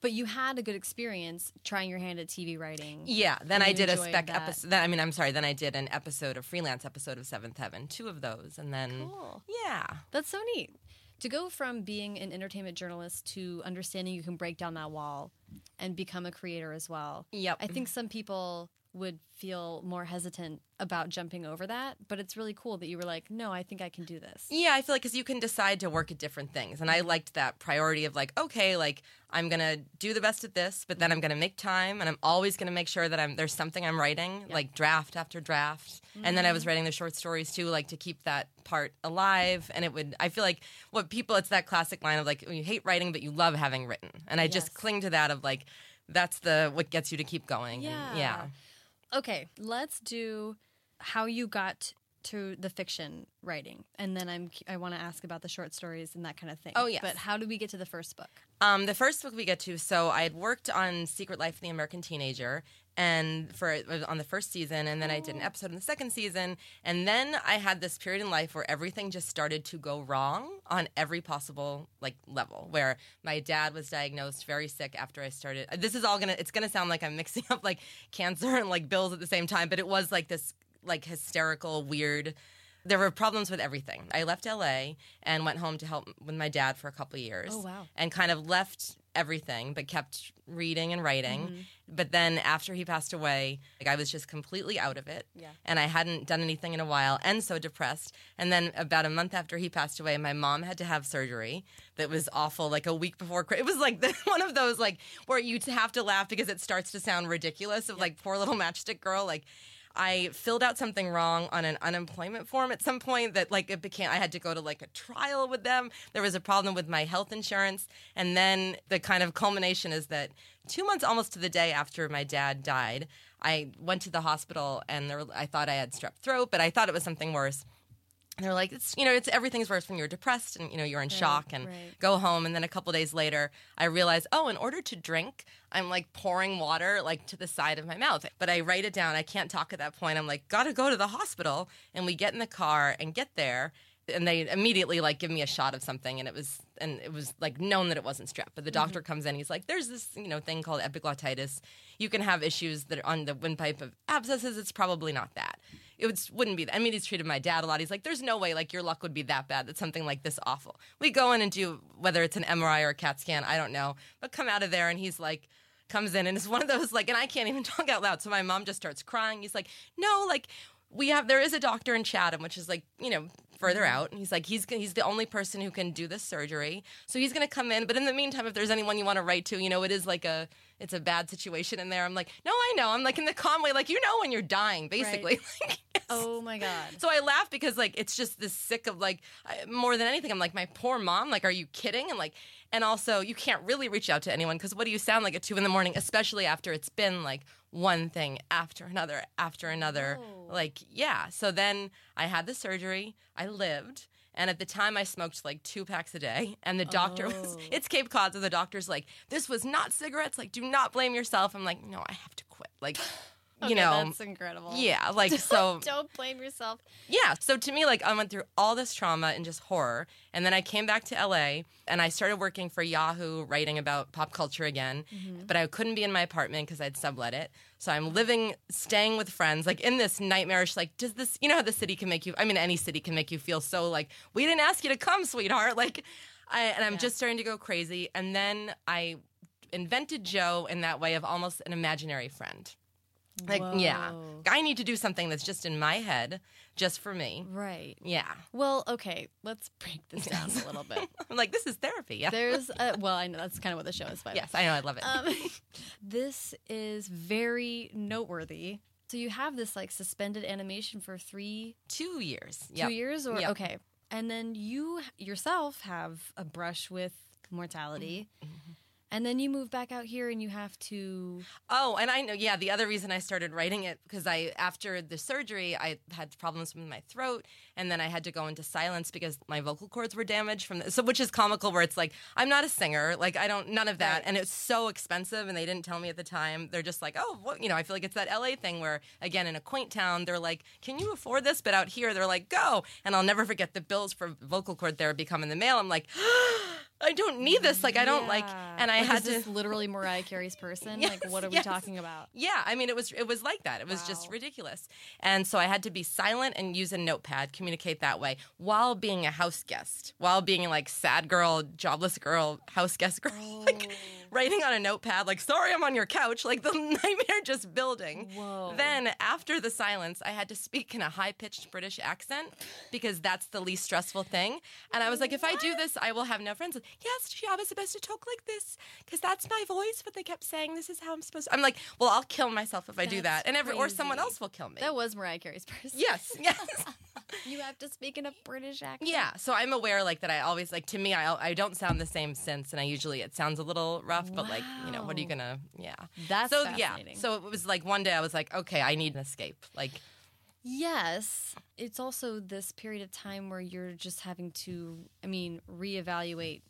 but you had a good experience trying your hand at TV writing. Yeah, then I did a spec that. episode. I mean, I'm sorry. Then I did an episode, a freelance episode of Seventh Heaven, two of those, and then Cool. yeah, That's so neat. To go from being an entertainment journalist to understanding you can break down that wall and become a creator as well. Yep. I think some people would feel more hesitant about jumping over that, but it's really cool that you were like, no, I think I can do this. Yeah, I feel like because you can decide to work at different things, and I mm-hmm. liked that priority of like, okay, like I'm gonna do the best at this, but then I'm gonna make time, and I'm always gonna make sure that I'm there's something I'm writing, like draft after draft, and then I was mm-hmm. writing the short stories too, like to keep that part alive, and it would. I feel like what people, it's that classic line of like you hate writing, but you love having written, and I Yes. just cling to that of like that's the what gets you to keep going. and Yeah. Okay, let's do how you got to the fiction writing, and then I'm I want to ask about the short stories and that kind of thing. Oh, yeah, but how do we get to the first book? Um, the first book we get to, so I had worked on Secret Life of the American Teenager, and for on the first season, and then I did an episode in the second season, and then I had this period in life where everything just started to go wrong on every possible like level. Where my dad was diagnosed very sick after I started. This is all gonna. It's gonna sound like I'm mixing up like cancer and like bills at the same time, but it was like this like hysterical weird there were problems with everything. I left LA and went home to help with my dad for a couple of years. Oh, wow. And kind of left everything, but kept reading and writing. Mm-hmm. But then after he passed away, like I was just completely out of it. Yeah. And I hadn't done anything in a while and so depressed. And then about a month after he passed away, my mom had to have surgery that was awful, like a week before. It was like the, one of those like where you have to laugh because it starts to sound ridiculous of like poor little matchstick girl. Like I filled out something wrong on an unemployment form at some point that like it became I had to go to like a trial with them. There was a problem with my health insurance and then the kind of culmination is that 2 months almost to the day after my dad died, I went to the hospital and there, I thought I had strep throat, but I thought it was something worse. And they're like, it's you know, it's everything's worse when you're depressed and you know you're in shock and right. go home. And then a couple days later, I realize, oh, in order to drink, I'm like pouring water like to the side of my mouth. But I write it down. I can't talk at that point. I'm like, gotta go to the hospital. And we get in the car and get there. And they immediately like give me a shot of something, and it was and it was like known that it wasn't strep. But the mm-hmm. doctor comes in, he's like, "There's this you know thing called epiglottitis. You can have issues that are on the windpipe of abscesses. It's probably not that. It would, wouldn't be. That. I mean, he's treated my dad a lot. He's like, "There's no way like your luck would be that bad that something like this awful." We go in and do whether it's an MRI or a CAT scan, I don't know, but come out of there and he's like comes in and it's one of those like and I can't even talk out loud. So my mom just starts crying. He's like, "No, like we have there is a doctor in Chatham, which is like, you know, further mm-hmm. out. And he's like, he's he's the only person who can do this surgery. So he's gonna come in. But in the meantime, if there's anyone you want to write to, you know, it is like a it's a bad situation in there. I'm like, no, I know. I'm like in the Conway, like you know when you're dying, basically. Like, yes. Oh my god. So I laugh because like it's just this sick of like I, more than anything. I'm like my poor mom. Like, are you kidding? And like, and also you can't really reach out to anyone because what do you sound like at two in the morning, especially after it's been like one thing after another after another. Whoa. Like, yeah. So then I had the surgery. I lived. And at the time, I smoked like two packs a day. And the doctor was, Oh. it's Cape Cod. So the doctor's like, this was not cigarettes. Like, do not blame yourself. I'm like, no, I have to quit. Like, you Okay, know, that's incredible. yeah. Like, so Don't blame yourself. yeah. So to me, like I went through all this trauma and just horror, and then I came back to LA and I started working for Yahoo, writing about pop culture again. Mm-hmm. But I couldn't be in my apartment because I'd sublet it. So I'm living, staying with friends, like in this nightmarish. Like, does this? You know how the city can make you? I mean, any city can make you feel so like we didn't ask you to come, sweetheart. Like, I and I'm Yeah. just starting to go crazy. And then I invented Joe in that way of almost an imaginary friend. Like, yeah, I need to do something that's just in my head, just for me. Right. Yeah. Well, okay, let's break this down a little bit. I'm like, this is therapy. Yeah. There's a, well, I know that's kind of what the show is, way. yes, I know. I love it. Um, this is very noteworthy. So you have this like suspended animation for three, Two years. two Yep. years, or Yep. okay, and then you yourself have a brush with mortality. Mm-hmm. And then you move back out here and you have to. Oh, and I know, yeah, the other reason I started writing it because I, after the surgery, I had problems with my throat, and then I had to go into silence because my vocal cords were damaged from this. So, which is comical, where it's like, I'm not a singer, like, I don't, none of that. Right. And it's so expensive, and they didn't tell me at the time. They're just like, oh, what, you know, I feel like it's that LA thing where, again, in a quaint town, they're like, can you afford this? But out here, they're like, go. And I'll never forget the bills for vocal cord therapy come in the mail. I'm like, ah, I don't need this. Like, I don't like, and I Like, had is to. this literally Mariah Carey's person? Yes, like, what are we talking about? Yeah, I mean, it was it was like that. It was just ridiculous, and so I had to be silent and use a notepad, communicate that way, while being a house guest, while being like sad girl, jobless girl, house guest girl, like writing on a notepad, like sorry I'm on your couch, like the nightmare just building. Whoa. Then after the silence, I had to speak in a high pitched British accent because that's the least stressful thing, and I was like, if I do this, I will have no friends. Yes, I was supposed to talk like this because that's my voice, but they kept saying this is how I'm supposed. to. I'm like, well, I'll kill myself if I do that, and every or someone else will kill me. That was Mariah Carey's person. yes, yes, You have to speak in a British accent. yeah. So I'm aware, like that. I always like to me, I I don't sound the same since, and I usually it sounds a little rough, but like you know, what are you gonna? Yeah. That's so fascinating. yeah. So it was like one day I was like, okay, I need an escape. Like Yes, it's also this period of time where you're just having to, I mean, reevaluate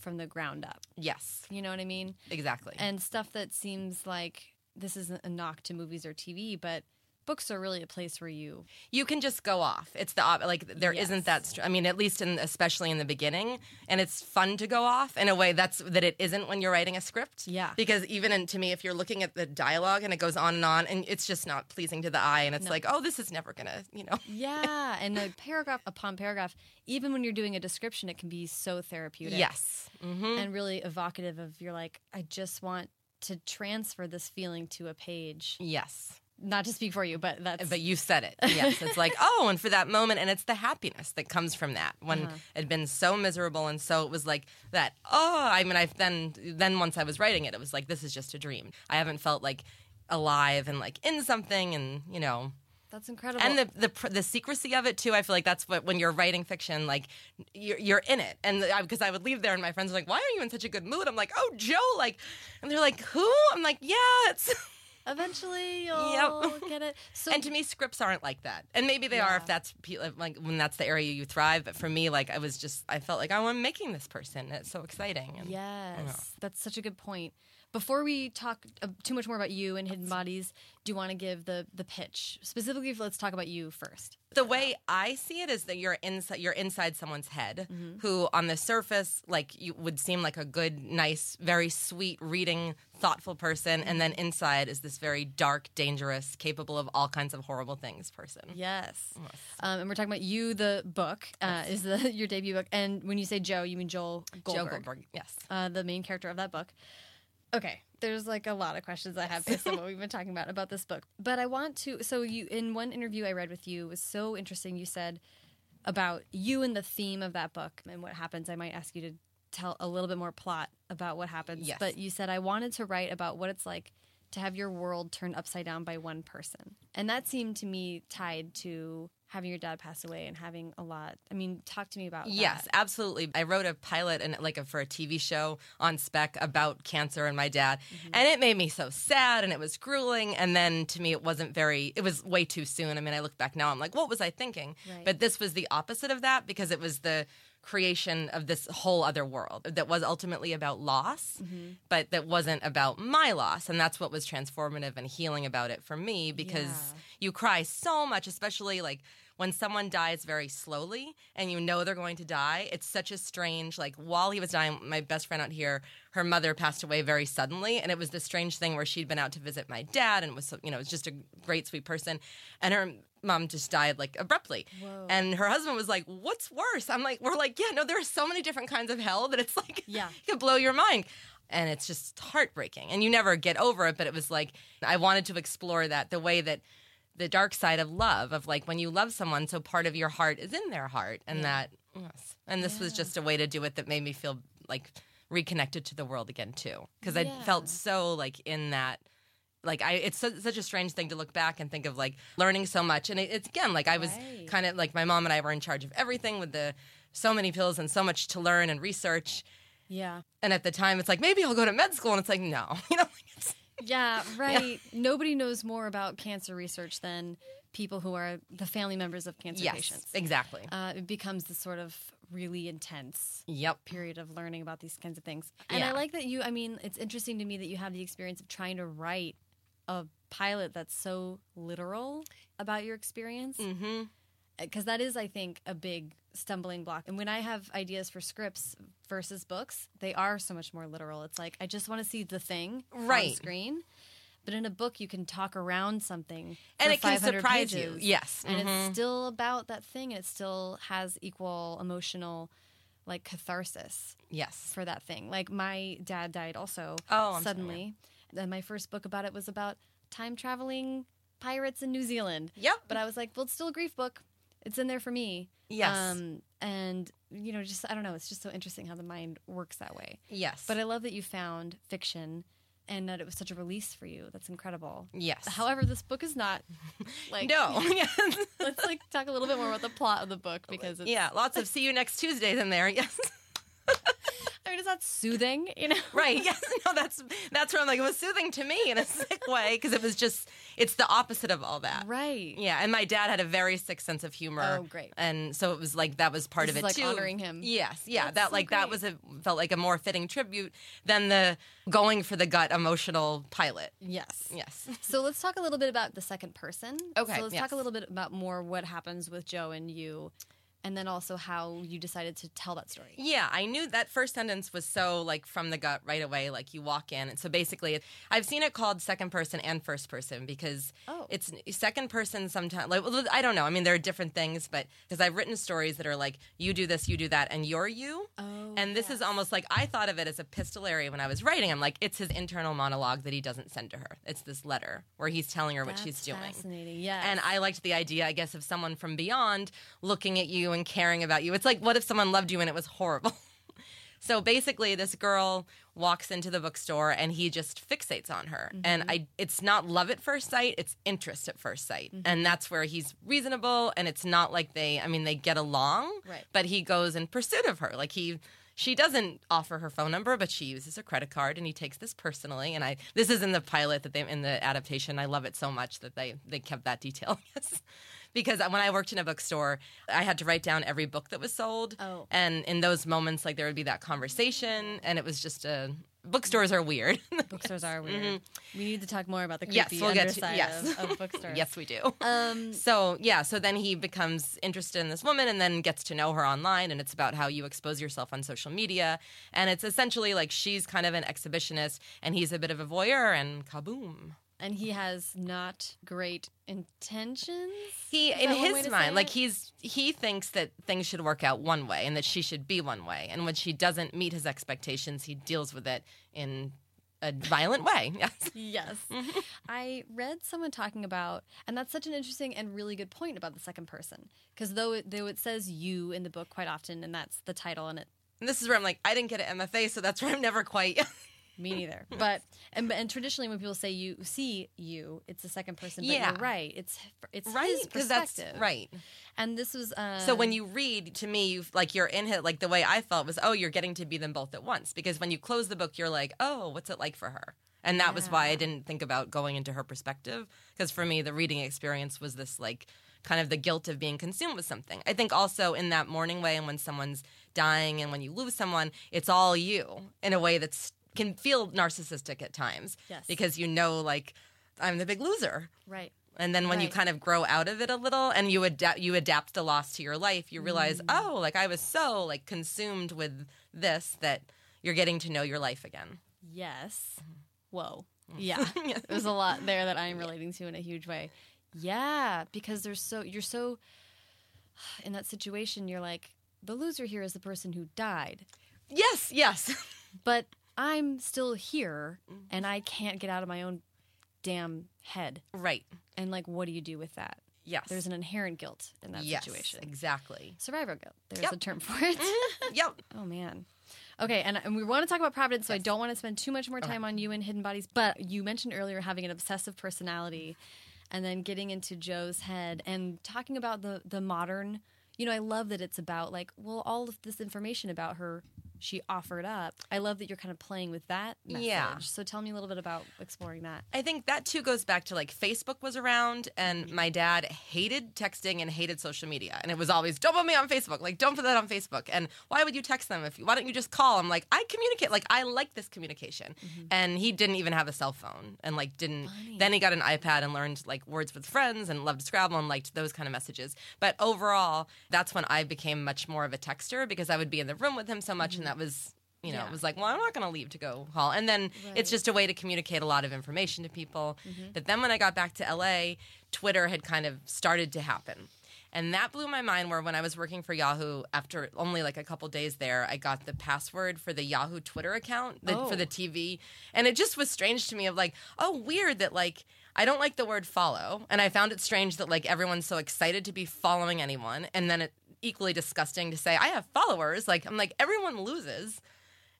from the ground up. yes, You know what I mean? exactly. And stuff that seems like this isn't a knock to movies or TV, but books are really a place where you. you can just go off. It's the like there Yes. not that. Str- I mean, at least in especially in the beginning, and it's fun to go off in a way that's that it isn't when you're writing a script. Yeah. Because even in, to me, if you're looking at the dialogue and it goes on and on, and it's just not pleasing to the eye, and it's No. like, oh, this is never gonna, you know. Yeah, and the paragraph upon paragraph, even when you're doing a description, it can be so therapeutic. Yes. hmm and really evocative of you're like, I just want to transfer this feeling to a page. Yes. Not to speak for you, but that's But you said it. Yes. It's like, oh, and for that moment, and it's the happiness that comes from that when Uh-huh. it had been so miserable, and so it was like that. Oh, I mean, I've then then once I was writing it, it was like this is just a dream. I haven't felt like alive and like in something, and you know, that's incredible. and the the pr- the secrecy of it too. I feel like that's what when you're writing fiction, like you're you're in it, and because I would leave there, and my friends were like, "Why are you in such a good mood?" I'm like, "Oh, Joe," like, and they're like, "Who?" I'm like, "Yeah, it's." Eventually, you'll Yep. get it. So and to me scripts aren't like that. And maybe they are if that's like when that's the area you thrive. But for me like i was just i felt like oh i'm making this person. It's so exciting. And Yes, that's such a good point. Before we talk uh, too much more about you and Hidden Bodies, do you want to give the the pitch specifically? Let's talk about you first. the way i see it is that you're inside you're inside someone's head Mm-hmm. who on the surface like you would seem like a good nice very sweet reading thoughtful person and then inside is this very dark dangerous capable of all kinds of horrible things person Yes, um, and we're talking about you. The book uh, is the your debut book, and when you say Joe, you mean Joel Goldberg, joe goldberg yes Uh, the main character of that book. Okay, there's like a lot of questions I have based on what we've been talking about about this book, but I want to. So you, in one interview I read with you, was so interesting. You said about you and the theme of that book and what happens. I might ask you to tell a little bit more plot about what happens. Yes. But you said I wanted to write about what it's like to have your world turned upside down by one person, and that seemed to me tied to having your dad pass away and having a lot. I mean, talk to me about Yes, that. absolutely. I wrote a pilot and like a, for a TV show on spec about cancer and my dad, Mm-hmm. and it made me so sad and it was grueling. And then to me, it wasn't very. It was way too soon. I mean, I look back now, I'm like, what was I thinking? Right. But this was the opposite of that because it was the creation of this whole other world that was ultimately about loss, Mm-hmm. but that wasn't about my loss. And that's what was transformative and healing about it for me because Yeah. you cry so much, especially like when someone dies very slowly and you know they're going to die. It's such a strange, like while he was dying, my best friend out here, her mother passed away very suddenly. And it was this strange thing where she'd been out to visit my dad and was, so, you know, was just a great, sweet person. And her mom just died like abruptly. Whoa. And her husband was like, What's worse? I'm like, We're like, Yeah, no, there are so many different kinds of hell that it's like, Yeah. it could blow your mind. And it's just heartbreaking. And you never get over it. But it was like, I wanted to explore that the way that the dark side of love, of like when you love someone, so part of your heart is in their heart. And that, yes. And this was just a way to do it that made me feel like reconnected to the world again, too. Because I felt so like in that like I, it's so, such a strange thing to look back and think of like learning so much. And it, it's again like I was Right. kind of like my mom and I were in charge of everything with the so many pills and so much to learn and research. Yeah. And at the time, it's like maybe I'll go to med school, and it's like no, you know. It's, Yeah, right. Nobody knows more about cancer research than people who are the family members of cancer yes, patients. exactly. Uh, it becomes this sort of really intense Yep. period of learning about these kinds of things. And I like that you, I mean, it's interesting to me that you have the experience of trying to write a pilot that's so literal about your experience. Mm-hmm. Because that is, I think, a big stumbling block. And when I have ideas for scripts versus books, they are so much more literal. It's like, I just want to see the thing right. on screen. But in a book, you can talk around something, And it can 500 surprise you. Yes. and Mhm. it's still about that thing and it still has equal emotional like catharsis Yes. for that thing like my dad died also Oh, I'm sorry. And my first book about it was about time traveling pirates in new zealand Yep. but i was like well it's still a grief book it's in there for me Yes. um, and you know just i don't know it's just so interesting how the mind works that way yes. but i love that you found fiction and that it was such a release for you that's incredible yes. however this book is not like no. let's like talk a little bit more about the plot of the book because it's, yeah. Lots of see you next Tuesdays in there. Yes. I mean, it's not soothing, you know. Right. Yes. No. That's that's where I'm like it was soothing to me in a sick way because it was just it's the opposite of all that. Right. Yeah, and my dad had a very sick sense of humor. Oh, great. And so it was like that was part This of it is like too. honoring him. Yes, yeah, That's that so like that was a felt like a more fitting tribute than the going for the gut emotional pilot. Yes. Yes. So let's talk a little bit about the second person. Okay, So let's yes. talk a little bit about more what happens with Joe and you, and then also how you decided to tell that story. Yeah, I knew that first sentence was so like from the gut right away. Like you walk in, and so basically, I've seen it called second person and first person because Oh. it's second person sometimes. Like well, I don't know. I mean, there are different things, but because I've written stories that are like you do this, you do that, and you're you. Oh, and this is almost like I thought of it as a epistolary when I was writing. I'm like, it's his internal monologue that he doesn't send to her. It's this letter where he's telling her what she's doing. Fascinating. Yes. And I liked the idea, I guess, of someone from beyond looking at you and caring about you. It's like, what if someone loved you and it was horrible? so basically, this girl walks into the bookstore and he just fixates on her. And mm-hmm. I, it's not love at first sight; it's interest at first sight, mm-hmm. and that's where he's reasonable. And it's not like they, I mean, they get along, Right. But he goes in pursuit of her, like he. She doesn't offer her phone number, but she uses a credit card, and he takes this personally. And I, this is in the pilot that they in the adaptation. I love it so much that they they kept that detail. Yes, because when I worked in a bookstore, I had to write down every book that was sold. Oh. and in those moments, like there would be that conversation, and it was just a. Bookstores are weird. bookstores are weird. We need to talk more about the Mm-hmm. Yes, creepy we'll get to- yes. of, of bookstores. yes, we do. Um, So yeah, so then he becomes interested in this woman and then gets to know her online and it's about how you expose yourself on social media and it's essentially like she's kind of an exhibitionist and he's a bit of a voyeur and kaboom. And he has not great intentions. He in that one way his mind like he's he thinks that things should work out one way and that she should be one way and when she doesn't meet his expectations he deals with it in a violent way. Yes. Yes. Mm-hmm. I read someone talking about, and that's such an interesting and really good point about the second person. Because though it, though it says you in the book quite often, and that's the title, and it And this is where I'm like I didn't get an MFA so that's where I'm never quite me neither. But and, and traditionally when people say you see you, it's the second person. But Yeah. you're right. It's it's right his that's perspective. right. And this was uh, So when you read, to me, you like you're in it. Like the way I felt was, oh, you're getting to be them both at once. Because when you close the book, you're like, oh, what's it like for her? And that was why I didn't think about going into her perspective. Because for me, the reading experience was this like kind of the guilt of being consumed with something. I think also in that mourning way, and when someone's dying, and when you lose someone, it's all you in a way that's can feel narcissistic at times. Yes. Because you know, like I'm the big loser. right. And then when you kind of grow out of it a little and you adapt you adapt the loss to your life, you realize, Mm. oh, like I was so like consumed with this that you're getting to know your life again. Yes. Whoa. Yeah. There's a lot there that I'm relating to in a huge way. Yeah, because there's so you're so in that situation you're like the loser here is the person who died. Yes, yes. But I'm still here mm-hmm. and I can't get out of my own damn head. right. And like what do you do with that? Yes. There's an inherent guilt in that yes, situation. Exactly. Survivor guilt. There's Yep. a term for it. Mm-hmm. yep. Oh man. Okay, and, and we want to talk about Providence, so I don't want to spend too much more time on you and Hidden Bodies. But you mentioned earlier having an obsessive personality, and then getting into Joe's head and talking about the the modern. You know, I love that it's about like, well, all of this information about her she offered up. I love that you're kind of playing with that message. Yeah. So tell me a little bit about exploring that. I think that too goes back to like Facebook was around, and mm-hmm. my dad hated texting and hated social media, and it was always don't put me on Facebook, like don't put that on Facebook, and why would you text them if you, why don't you just call? I'm like I communicate, like I like this communication, mm-hmm. and he didn't even have a cell phone, and like didn't. Funny. Then he got an iPad and learned like words with friends and loved Scrabble and liked those kind of messages. But overall, that's when I became much more of a texter because I would be in the room with him so much, mm-hmm. And that was. You know, Yeah. it was like, well, I'm not going to leave to go haul. And then Right. it's just a way to communicate a lot of information to people. Mm-hmm. But then when I got back to LA, Twitter had kind of started to happen. And that blew my mind where when I was working for Yahoo, after only like a couple days there, I got the password for the Yahoo Twitter account the, Oh. for the oh. TV. And it just was strange to me of like, oh, weird that like, I don't like the word follow. And I found it strange that like everyone's so excited to be following anyone. And then it equally disgusting to say, I have followers. Like, I'm like, everyone loses.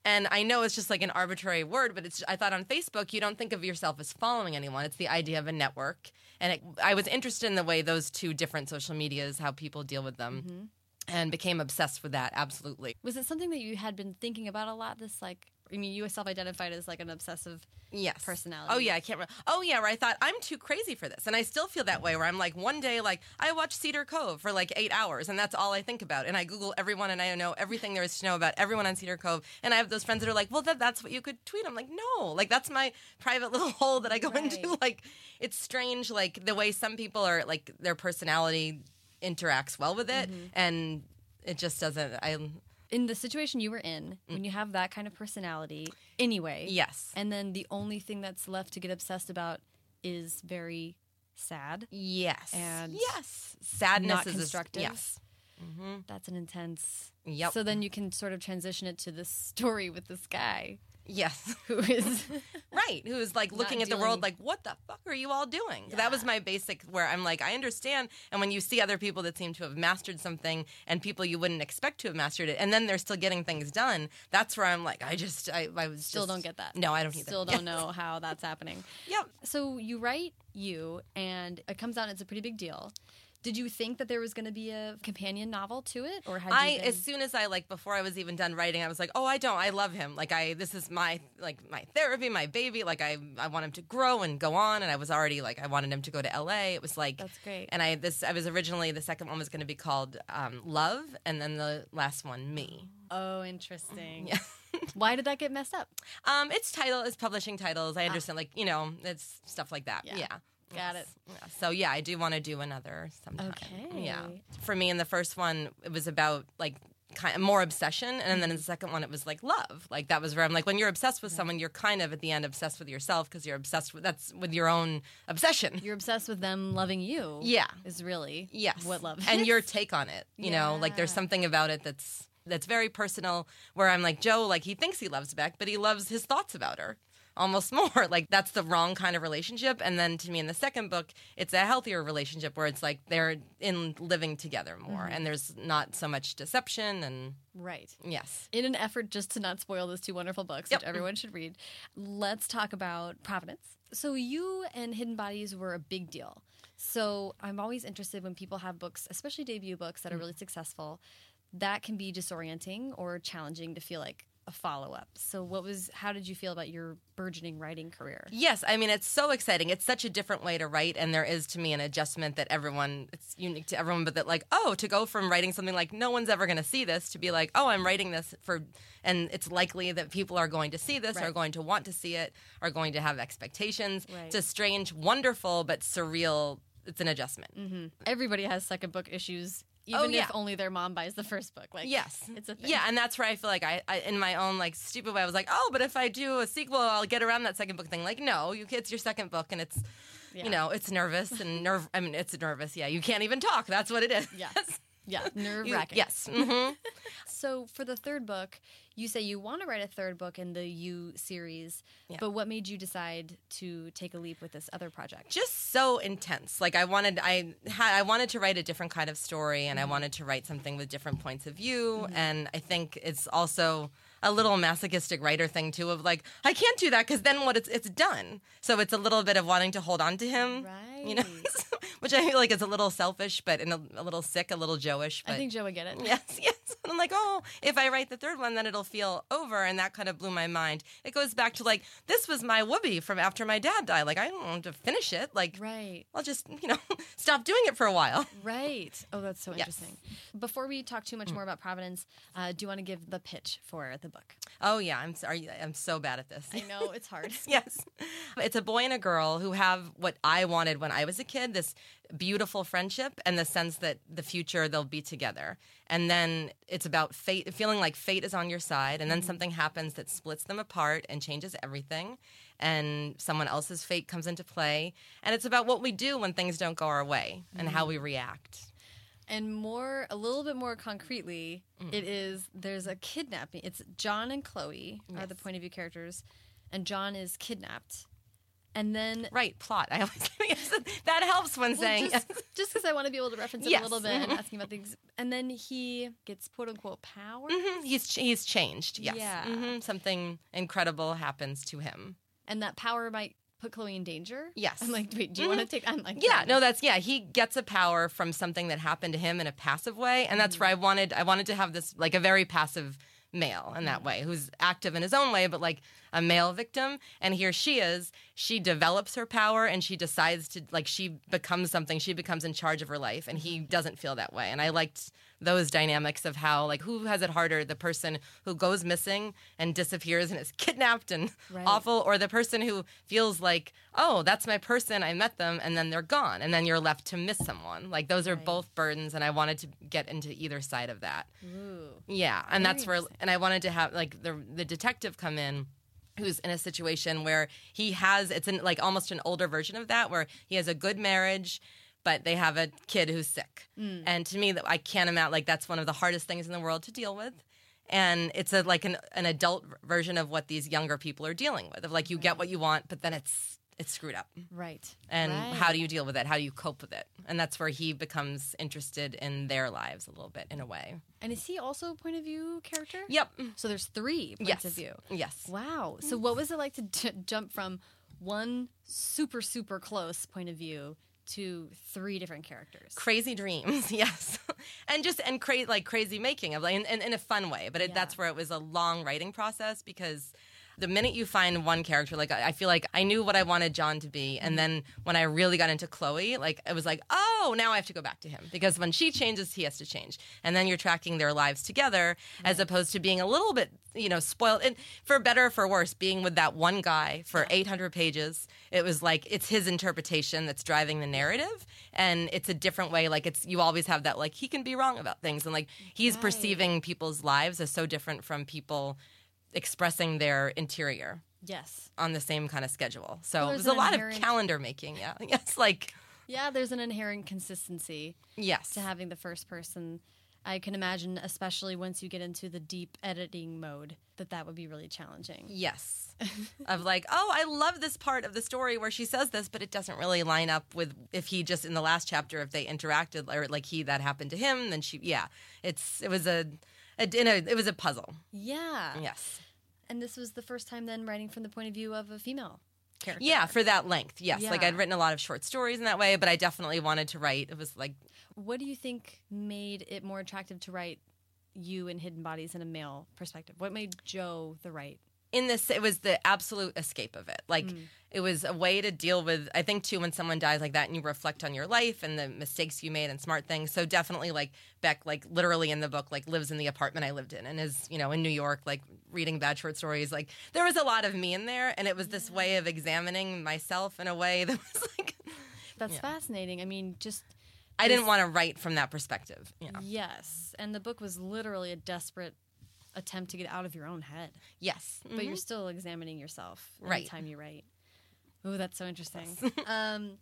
And I know it's just like an arbitrary word, but it's. I thought on Facebook you don't think of yourself as following anyone. It's the idea of a network, and it, I was interested in the way those two different social medias, how people deal with them, mm-hmm. and became obsessed with that. Absolutely. Was it something that you had been thinking about a lot? This like, I mean, you self-identified as like an obsessive. Yes. Personality. Oh yeah, I can't. Remember. Oh yeah, where I thought I'm too crazy for this, and I still feel that way. Where I'm like, one day, like I watch Cedar Cove for like eight hours, and that's all I think about. And I Google everyone, and I know everything there is to know about everyone on Cedar Cove. And I have those friends that are like, well, that, that's what you could tweet. I'm like, no, like that's my private little hole that I go into. Like, it's strange, like the way some people are, like their personality interacts well with it, mm-hmm. and it just doesn't. I In the situation you were in, mm. when you have that kind of personality, anyway. yes, And then the only thing that's left to get obsessed about is very sad. yes, And yes, sadness not is a- constructive. yes. Mm-hmm. That's an intense. Yep. So then you can sort of transition it to this story with this guy Yes. who is. right. Who is like looking at the world like, what the fuck are you all doing? That was my basic where I'm like, I understand. And when you see other people that seem to have mastered something and people you wouldn't expect to have mastered it, and then they're still getting things done, that's where I'm like, I just, I, I was Still just- don't get that. No, I don't either. Still don't know how that's happening. Yep. So you write you, and it comes out. and It's a pretty big deal. Did you think that there was going to be a companion novel to it, or had you I been- as soon as I like before I was even done writing, I was like, oh, I don't, I love him. Like I, this is my like my therapy, my baby. Like I, I want him to grow and go on. And I was already like, I wanted him to go to L.A. It was like That's great. And I this I was originally the second one was going to be called um, Love, and then the last one Me. Oh, interesting. Yeah. Why did that get messed up? Um, its title is publishing titles. I understand, like you know, it's stuff like that. Yeah. Yeah. Got it. So yeah, I do want to do another sometime. Okay. Yeah. For me, in the first one, it was about like kind of more obsession, and then in the second one, it was like love. Like that was where I'm like, when you're obsessed with someone, you're kind of at the end obsessed with yourself because you're obsessed with that's with your own obsession. You're obsessed with them loving you. Yeah. Is really Yes. what love and is. your take on it. You know, like there's Yeah. something about it that's that's very personal. Where I'm like Joe, like he thinks he loves Beck, but he loves his thoughts about her almost more. Like that's the wrong kind of relationship. And then to me, in the second book, it's a healthier relationship where it's like they're in living together more, Mm-hmm. and there's not so much deception. And right. yes, In an effort just to not spoil those two wonderful books, Yep. which everyone should read, let's talk about Providence. So, you and Hidden Bodies were a big deal. So, I'm always interested when people have books, especially debut books that are really successful, that can be disorienting or challenging to feel like a follow up. So, what was, how did you feel about your burgeoning writing career? Yes, I mean it's so exciting. It's such a different way to write, and there is to me an adjustment that everyone it's unique to everyone, but that like oh to go from writing something like no one's ever going to see this to be like oh I'm writing this for, and it's likely that people are going to see this, Right. are going to want to see it, are going to have expectations. Right. It's a strange, wonderful but surreal. It's an adjustment. Mm-hmm. Everybody has second book issues, even Oh, if yeah. only their mom buys the first book. Like, Yes, it's a thing. Yeah, and that's where I feel like I, I, in my own like stupid way, I was like, oh, but if I do a sequel, I'll get around that second book thing. Like, no, you, it's your second book, and it's, Yeah. you know, it's nervous and nerve. I mean, it's nervous. Yeah, you can't even talk. That's what it is. Yes. Yeah, nerve wracking. yes. hmm So for the third book, you say you want to write a third book in the You series, Yeah. but what made you decide to take a leap with this other project? Just so intense. Like I wanted, I had, I wanted to write a different kind of story, and I mm-hmm. wanted to write something with different points of view. Mm-hmm. And I think it's also a little masochistic writer thing too of like I can't do that because then what it's it's done. So it's a little bit of wanting to hold on to him, right? you know, which I feel like is a little selfish, but in a, a little sick, a little Joeish. But I think Joe would get it. Yes, yes. And I'm like, oh, if I write the third one, then it'll feel over. And that kind of blew my mind. It goes back to like, this was my whoopee from after my dad died. Like, I don't want to finish it. Like, Right. I'll just, you know, stop doing it for a while. Right. Oh, that's so Yes. interesting. Before we talk too much more about Providence, uh, do you want to give the pitch for the book? Oh, yeah. I'm sorry. I'm so bad at this. I know it's hard. yes. It's a boy and a girl who have what I wanted when I was a kid this beautiful friendship and the sense that the future they'll be together. And then it's about fate, feeling like fate is on your side. And then mm-hmm. something happens that splits them apart and changes everything. And someone else's fate comes into play. And it's about what we do when things don't go our way and how mm-hmm. we react. And more, a little bit more concretely, Mm. it is there's a kidnapping. It's John and Chloe are the point of view characters, and John is kidnapped. And then Right, plot. I always yes, that helps when Well, saying just because I want to be able to reference it Yes. a little bit and asking about things, and then he gets quote unquote power, Mhm, he's he's changed. Yes, Yeah. Mhm, something incredible happens to him. and that power might put Chloe in danger. Yes. I'm like, wait, do you want to mm-hmm. take? I'm like, Yeah, no, that's yeah. He gets a power from something that happened to him in a passive way, and that's mm-hmm. where I wanted. I wanted to have this like a very passive male in that mm. way, who's active in his own way, but like a male victim. And here she is. She develops her power, and she decides to like she becomes something. She becomes in charge of her life, and he mm-hmm. doesn't feel that way. And I liked those dynamics of how like who has it harder the person who goes missing and disappears and is kidnapped and Right. awful or the person who feels like oh that's my person i met them and then they're gone and then you're left to miss someone like those are Right. both burdens and i wanted to get into either side of that Ooh. yeah and Very that's where and i wanted to have like the the detective come in who's in a situation where he has it's in like almost an older version of that where he has a good marriage but they have a kid who's sick Mm. and to me i can't imagine like that's one of the hardest things in the world to deal with and it's a like an, an adult version of what these younger people are dealing with of like you get what you want but then it's it's screwed up Right. and Right. how do you deal with it how do you cope with it and that's where he becomes interested in their lives a little bit in a way And is he also a point of view character? yep So there's three points yes of view. yes Wow. So what was it like to j- jump from one super super close point of view to three different characters? crazy dreams yes and just and cra- like crazy making of like in, in, in a fun way but it, Yeah. that's where it was a long writing process because the minute you find one character like I I feel like I knew what I wanted John to be and then when I really got into Chloe like it was like oh now I have to go back to him because when she changes he has to change. And then you're tracking their lives together as opposed to being a little bit you know spoiled. And for better or for worse being with that one guy for 800 pages it was like it's his interpretation that's driving the narrative and it's a different way. Like it's you always have that like he can be wrong about things and like he's Right. perceiving people's lives as so different from people expressing their interior Yes. on the same kind of schedule so Well, there's a lot inherent- of calendar making yeah yes like Yeah, there's an inherent consistency yes to having the first person. I can imagine, especially once you get into the deep editing mode, that that would be really challenging. Yes. of like, oh, I love this part of the story where she says this, but it doesn't really line up with if he just in the last chapter if they interacted or like he that happened to him, then she yeah. It's it was a, a, in a it was a puzzle. Yeah. Yes. And this was the first time then writing from the point of view of a female character. Yeah, for that length. Yes. Like I'd written a lot of short stories in that way, but I definitely wanted to write. It was like What do you think made it more attractive to write you in Hidden Bodies in a male perspective? What made Joe the right? In this it was the absolute escape of it like mm. it was a way to deal with i think too when someone dies like that and you reflect on your life and the mistakes you made and smart things so definitely like beck like literally in the book like lives in the apartment i lived in and is you know in new york like reading bad short stories like there was a lot of me in there and it was this way of examining myself in a way that was like That's Yeah. fascinating. I mean, just i didn't want to write from that perspective you know yes. And the book was literally a desperate attempt to get out of your own head, yes but you're Mhm. still examining yourself every Right. time you write. Oh, that's so interesting. um,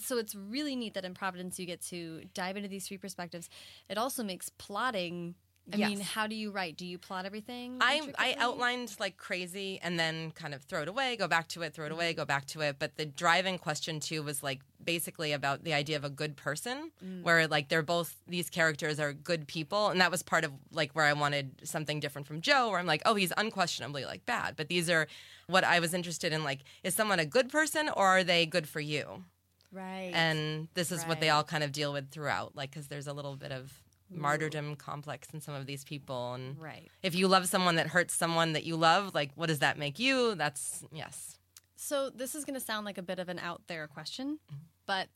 so it's really neat that in Providence you get to dive into these three perspectives. It also makes plotting. I mean, how do you write? Do you plot everything? I I outlined like crazy and then kind of throw it away, go back to it, throw it away, go back to it. But the driving question too was like basically about the idea of a good person, Mm. where like they're both these characters are good people, and that was part of like where I wanted something different from Joe, where I'm like, oh, he's unquestionably like bad, but these are what I was interested in. Like, is someone a good person or are they good for you? Right. And this is what they all kind of deal with throughout, like because there's a little bit of martyrdom complex in some of these people, and right. if you love someone that hurts someone that you love, like what does that make you? That's yes. So this is going to sound like a bit of an out there question, Mm-hmm. but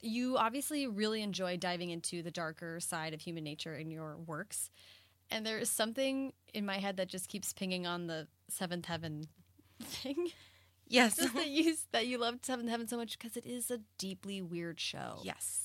you obviously really enjoy diving into the darker side of human nature in your works. And there is something in my head that just keeps pinging on the seventh heaven thing. Yes. That you that you loved Seventh Heaven so much because it is a deeply weird show. Yes.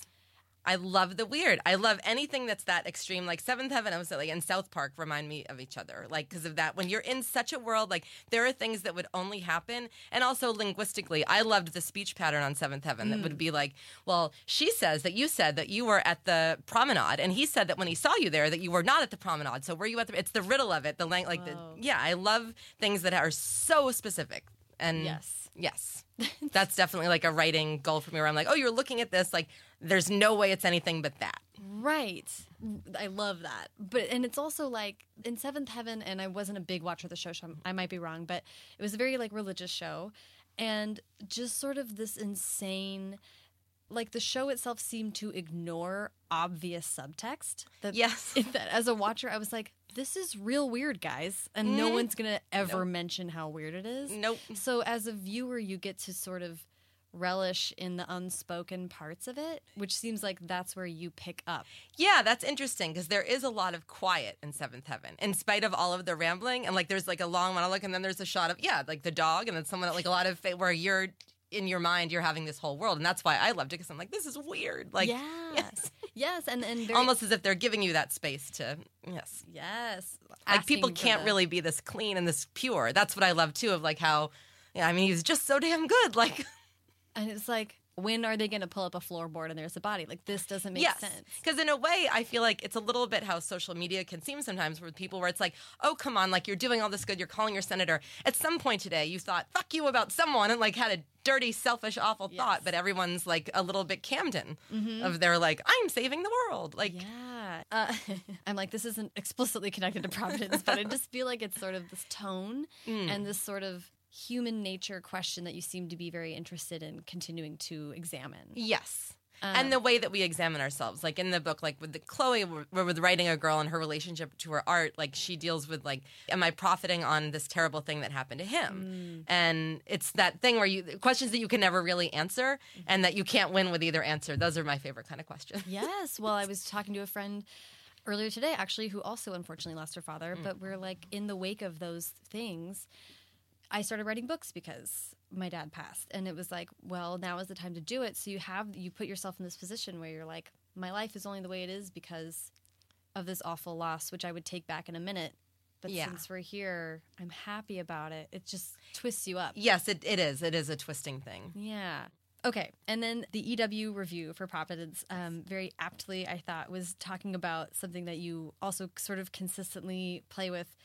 I love the weird. I love anything that's that extreme. Like Seventh Heaven, I was like, and South Park remind me of each other. Like, because of that, when you're in such a world, like, there are things that would only happen. And also linguistically, I loved the speech pattern on Seventh Heaven that would mm. be like, well, she says that you said that you were at the promenade, and he said that when he saw you there, that you were not at the promenade. So were you at the, it's the riddle of it, the lang, like, the, yeah, I love things that are so specific. And Yes. Yes. That's definitely like a writing goal for me where I'm like, oh, you're looking at this, like, there's no way it's anything but that. Right. I love that. But and it's also like in Seventh Heaven, and I wasn't a big watcher of the show, so I might be wrong, but it was a very like religious show, and just sort of this insane. Like the show itself seemed to ignore obvious subtext. That, Yes. that as a watcher, I was like, "This is real weird, guys," and no mm-hmm. one's gonna ever mention how weird it is. Nope. So as a viewer, you get to sort of relish in the unspoken parts of it, which seems like that's where you pick up. Yeah, that's interesting because there is a lot of quiet in Seventh Heaven, in spite of all of the rambling. And like, there's like a long monologue, and then there's a shot of yeah, like the dog, and then someone like a lot of fa- where you're in your mind, you're having this whole world, and that's why I loved it because I'm like, this is weird. Like, yes, yes, yes, and and very, almost as if they're giving you that space to yes. yes, Like people can't the- really be this clean and this pure. That's what I love too. Of like how, yeah, I mean, he's just so damn good. Like. And it's like when are they going to pull up a floorboard and there's a body? Like this doesn't make yes. sense. Because in a way, I feel like it's a little bit how social media can seem sometimes with people where it's like, oh, come on, like you're doing all this good, you're calling your senator. At some point today, you thought, fuck you about someone and like had a dirty, selfish, awful Yes. thought, but everyone's like a little bit Camden of their like, I'm saving the world. Like, Yeah, uh, I'm like this isn't explicitly connected to Providence, but I just feel like it's sort of this tone Mm. and this sort of human nature question that you seem to be very interested in continuing to examine. yes. Um, and the way that we examine ourselves, like in the book, like with the Chloe, where with writing a girl and her relationship to her art, like she deals with like, am I profiting on this terrible thing that happened to him? Mm. And it's that thing where you questions that you can never really answer, mm-hmm. and that you can't win with either answer. Those are my favorite kind of questions. Yes. Well, I was talking to a friend earlier today, actually, who also unfortunately lost her father. Mm. But we're like in the wake of those things. I started writing books because my dad passed, and it was like, well, now is the time to do it. So you have you put yourself in this position where you're like, my life is only the way it is because of this awful loss, which I would take back in a minute. But Yeah. since we're here, I'm happy about it. It just twists you up. Yes, it, it is. It is a twisting thing. Yeah. Okay. And then the EW review for Providence, um, very aptly, I thought, was talking about something that you also sort of consistently play with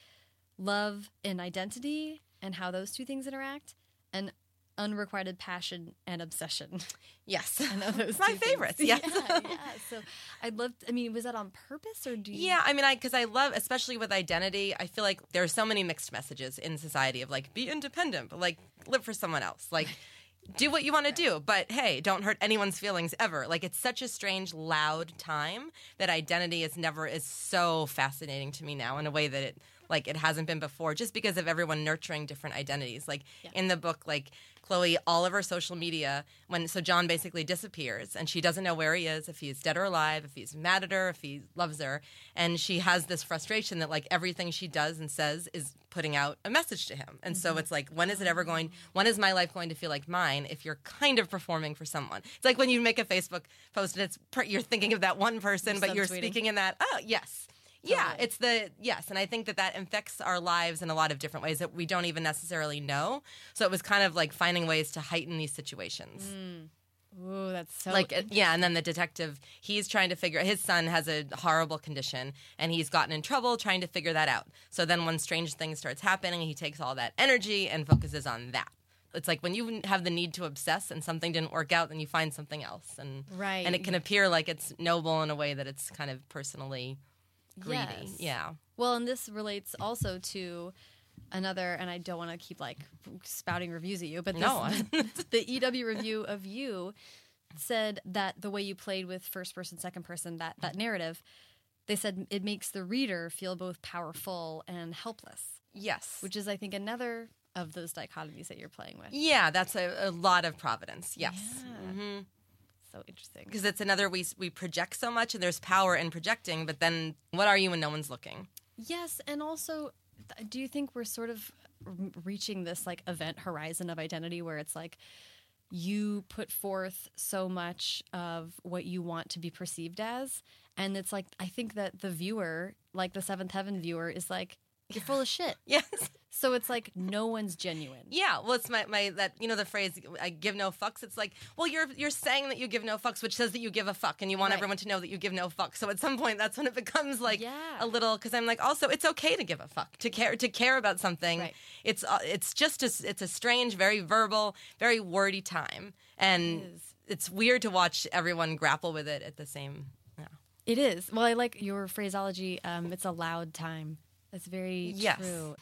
love and identity and how those two things interact, and unrequited passion and obsession. Yes, I know those my two things. favorites. Yes. Yeah, yeah. So I'd love. To, I mean, was that on purpose or do you? Yeah, I mean, I because I love, especially with identity. I feel like there are so many mixed messages in society of like be independent, but like live for someone else. Like do what you want to do, but hey, don't hurt anyone's feelings ever. Like it's such a strange, loud time that identity is never is so fascinating to me now in a way that it like it hasn't been before, just because of everyone nurturing different identities. Like in the book, like Chloe, all of her social media, when so John basically disappears and she doesn't know where he is, if he's dead or alive, if he's mad at her, if he loves her, and she has this frustration that like everything she does and says is putting out a message to him. And so mm-hmm. it's like, when is it ever going? When is my life going to feel like mine? If you're kind of performing for someone, it's like when you make a Facebook post and it's you're thinking of that one person, but you're speaking in that. Oh yes. Yeah, Totally. it's the yes, and I think that that infects our lives in a lot of different ways that we don't even necessarily know. So it was kind of like finding ways to heighten these situations. Mm. Ooh, that's so Like yeah, and then the detective, he's trying to figure his son has a horrible condition and he's gotten in trouble trying to figure that out. So then when strange things starts happening, he takes all that energy and focuses on that It's like when you have the need to obsess and something didn't work out, then you find something else, and Right. and it can appear like it's noble in a way that it's kind of personally greedy. Yes. Yeah. Well, and this relates also to another, and I don't want to keep like spouting reviews at you, but this, No, the EW review of you said that the way you played with first person, second person, that that narrative, they said it makes the reader feel both powerful and helpless, Yes. which is, I think, another of those dichotomies that you're playing with. yeah, that's a, a lot of providence. Yes. Yeah. Mm-hmm. So interesting. Because it's another we we project so much, and there's power in projecting. But then, what are you when no one's looking? Yes, and also, do you think we're sort of reaching this like event horizon of identity where it's like you put forth so much of what you want to be perceived as, and it's like I think that the viewer, like the Seventh Heaven viewer, is like you're full of shit. Yes. So it's like no one's genuine. Yeah, well, it's my, my that you know the phrase "I give no fucks." It's like, well, you're you're saying that you give no fucks, which says that you give a fuck, and you want Right. everyone to know that you give no fucks. So at some point, that's when it becomes like Yeah. a little because I'm like, also, it's okay to give a fuck, to care to care about something. Right. It's uh, it's just a, it's a strange, very verbal, very wordy time, and It it's weird to watch everyone grapple with it at the same. Yeah. It is. Well, I like your phraseology. Um, it's a loud time. That's very Yes. true.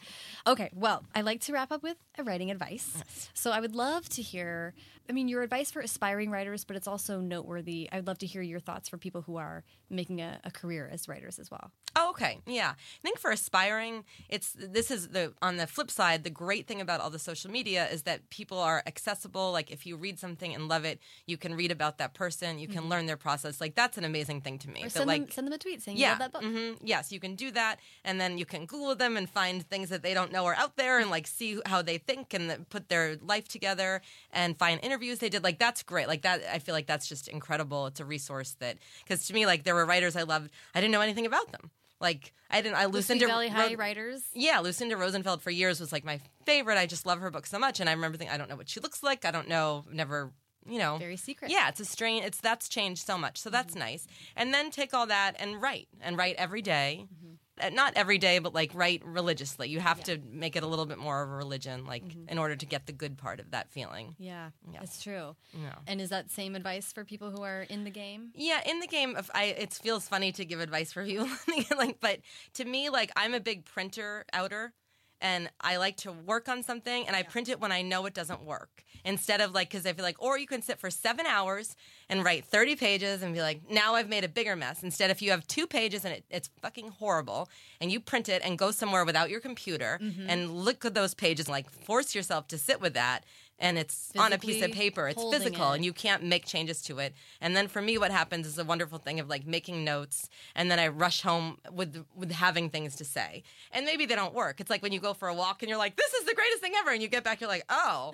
Okay, well, I like to wrap up with a writing advice. So I would love to hear, I mean, your advice for aspiring writers, but it's also noteworthy. I'd love to hear your thoughts for people who are making a, a career as writers as well. Oh, okay. Yeah. I think for aspiring, it's this is the on the flip side, the great thing about all the social media is that people are accessible. Like if you read something and love it, you can read about that person, you can learn their process. Like that's an amazing thing to me. Mm-hmm. Or send, like them, send them a tweet saying you yeah, love that book. hmm yes, you can do that, and then you can Google them and find things that they don't know are out there, and like see how they think and put their life together, and find interviews they did. Like that's great. Like that, I feel like that's just incredible. It's a resource that because to me, like there were writers I loved, I didn't know anything about them. Like I didn't. I Lucinda Valley High Ro- writers. yeah, Lucinda Rosenfeld for years was like my favorite. I just love her book so much, and I remember thinking, I don't know what she looks like. I don't know. Never, you know, Very secret. yeah, it's a strain. It's that's changed so much, so that's nice. And then take all that and write and write every day. Uh, Uh, not every day, but like write religiously. You have to make it a little bit more of a religion, like mm-hmm. in order to get the good part of that feeling. Yeah, Yeah. that's true. Yeah. And is that same advice for people who are in the game? Yeah, in the game, of I it feels funny to give advice for people, like, but to me, like I'm a big printer outer, and I like to work on something, and I print it when I know it doesn't work, instead of like because I feel like, or you can sit for seven hours and write thirty pages and be like, now I've made a bigger mess. Instead, if you have two pages and it, it's fucking horrible, and you print it and go somewhere without your computer mm-hmm. and look at those pages, and like force yourself to sit with that. And it's on a piece of paper. It's physical, it. and you can't make changes to it. And then for me, what happens is a wonderful thing of like making notes, and then I rush home with with having things to say. And maybe they don't work. It's like when you go for a walk and you're like, "This is the greatest thing ever," and you get back, you're like, "Oh,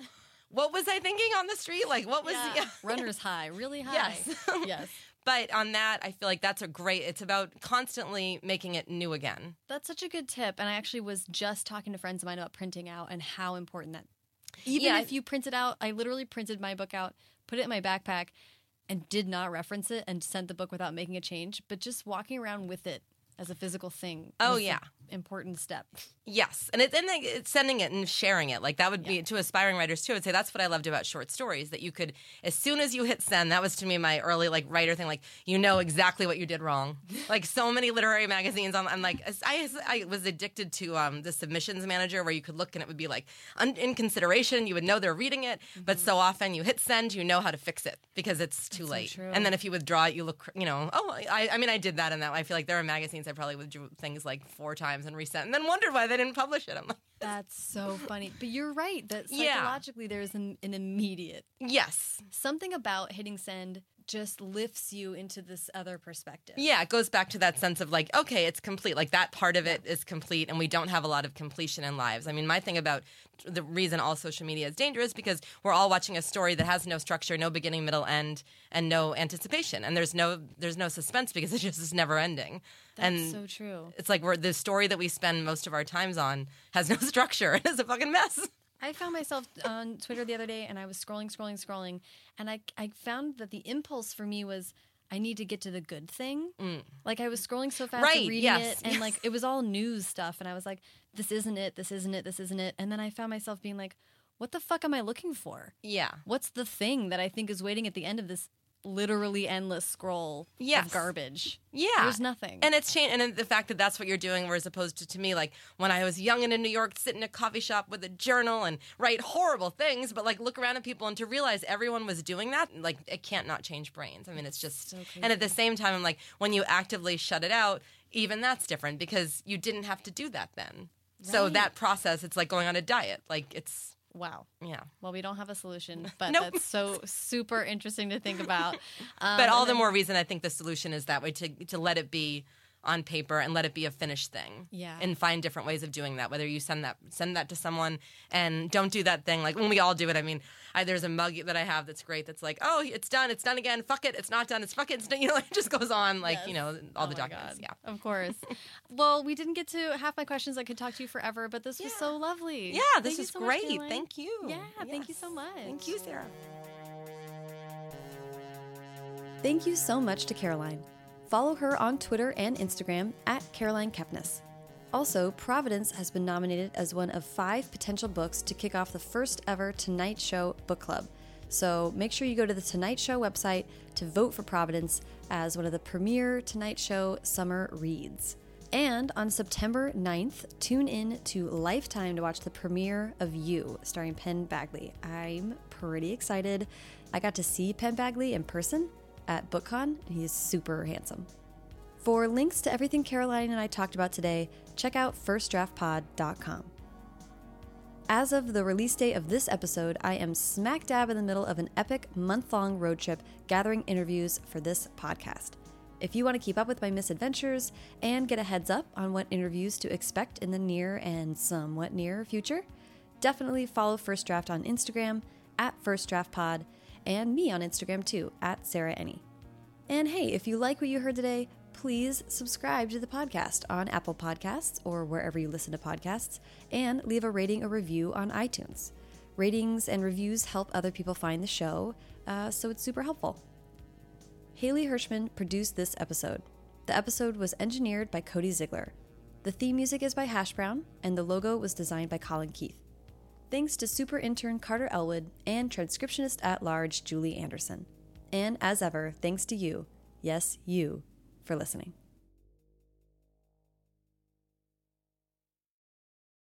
what was I thinking on the street? Like, what was?" Yeah. Runner's high, really high. Yes. yes. But on that, I feel like that's a great. It's about constantly making it new again. That's such a good tip. And I actually was just talking to friends of mine about printing out and how important that. Even Yeah, if you print it out, I literally printed my book out, put it in my backpack, and did not reference it and sent the book without making a change. But just walking around with it as a physical thing. Oh, yeah. Important step. Yes, and it's and it's sending it and sharing it. Like that would be to aspiring writers too. I'd say that's what I loved about short stories. That you could, as soon as you hit send, that was to me my early like writer thing. Like you know exactly what you did wrong. like so many literary magazines, I'm, I'm like I, I was addicted to um, the submissions manager where you could look and it would be like un, in consideration. You would know they're reading it, but so often you hit send, you know how to fix it because it's too so late. true. And then if you withdraw it, you look, you know, oh, I, I mean, I did that and that. I feel like there are magazines I probably withdrew things like four times and resent, and then wondered why they didn't publish it. I'm like, That's so funny. But you're right that Yeah. psychologically there's an, an immediate yes, something about hitting send just lifts you into this other perspective. yeah. It goes back to that sense of like, okay, it's complete. Like that part of it is complete, and we don't have a lot of completion in lives. I mean, my thing about the reason all social media is dangerous because we're all watching a story that has no structure, no beginning, middle, end, and no anticipation, and there's no there's no suspense because it just is never ending. That's and so true. it's like we're the story that we spend most of our times on has no structure. It is a fucking mess. I found myself on Twitter the other day and I was scrolling, scrolling, scrolling, and I, I found that the impulse for me was I need to get to the good thing. Like I was scrolling so fast Mm. Right, and reading yes, it, and yes. like it was all news stuff, and I was like, this isn't it, this isn't it, this isn't it. And then I found myself being like, what the fuck am I looking for? Yeah. What's the thing that I think is waiting at the end of this literally endless scroll Yes. of garbage? Yeah. There's nothing. And it's changed. And the fact that that's what you're doing, whereas opposed to, to me, like when I was young and in New York, sit in a coffee shop with a journal and write horrible things, but like look around at people and to realize everyone was doing that, like it can't not change brains. I mean, it's just. and at the same time, I'm like, when you actively shut it out, even that's different because you didn't have to do that then. So that process, it's like going on a diet. Like it's, wow. yeah. Well, we don't have a solution, but Nope. that's so super interesting to think about. Um, But all the more reason I think the solution is that way to to let it be on paper and let it be a finished thing. Yeah. And find different ways of doing that. Whether you send that send that to someone and don't do that thing like when we all do it. I mean, I, there's a mug that I have that's great. That's like, oh, it's done. It's done again. Fuck it. It's not done. It's fuck it. It's done. You know, it just goes on like you know all Oh the my documents. God. Yeah. Of course. well, we didn't get to half my questions. I could talk to you forever, but this was so lovely. Yeah, this you was so great. Caroline. Thank you. Yeah, thank you so much. Thank you, Sarah. Thank you so much to Caroline. Follow her on Twitter and Instagram at Caroline Kepnes. Also, Providence has been nominated as one of five potential books to kick off the first ever Tonight Show book club. So make sure you go to the Tonight Show website to vote for Providence as one of the premier Tonight Show summer reads. And on September 9th, tune in to Lifetime to watch the premiere of You, starring Penn Badgley. I'm pretty excited. I got to see Penn Badgley in person at BookCon, and is super handsome. For links to everything Caroline and I talked about today, check out firstdraftpod.com. As of the release date of this episode, I am smack dab in the middle of an epic month long road trip gathering interviews for this podcast. If you want to keep up with my misadventures and get a heads up on what interviews to expect in the near and somewhat near future, definitely follow First Draft on Instagram at First Draft Pod and me on Instagram too at Sarah Enni. And hey, if you like what you heard today, please subscribe to the podcast on Apple Podcasts or wherever you listen to podcasts and leave a rating or review on iTunes. Ratings and reviews help other people find the show, uh, so it's super helpful. Haley Hirschman produced this episode. The episode was engineered by Cody Ziegler. The theme music is by Hash Brown, and the logo was designed by Colin Keith. Thanks to super intern Carter Elwood and transcriptionist at large Julie Anderson. And as ever, thanks to you, yes, you, for listening.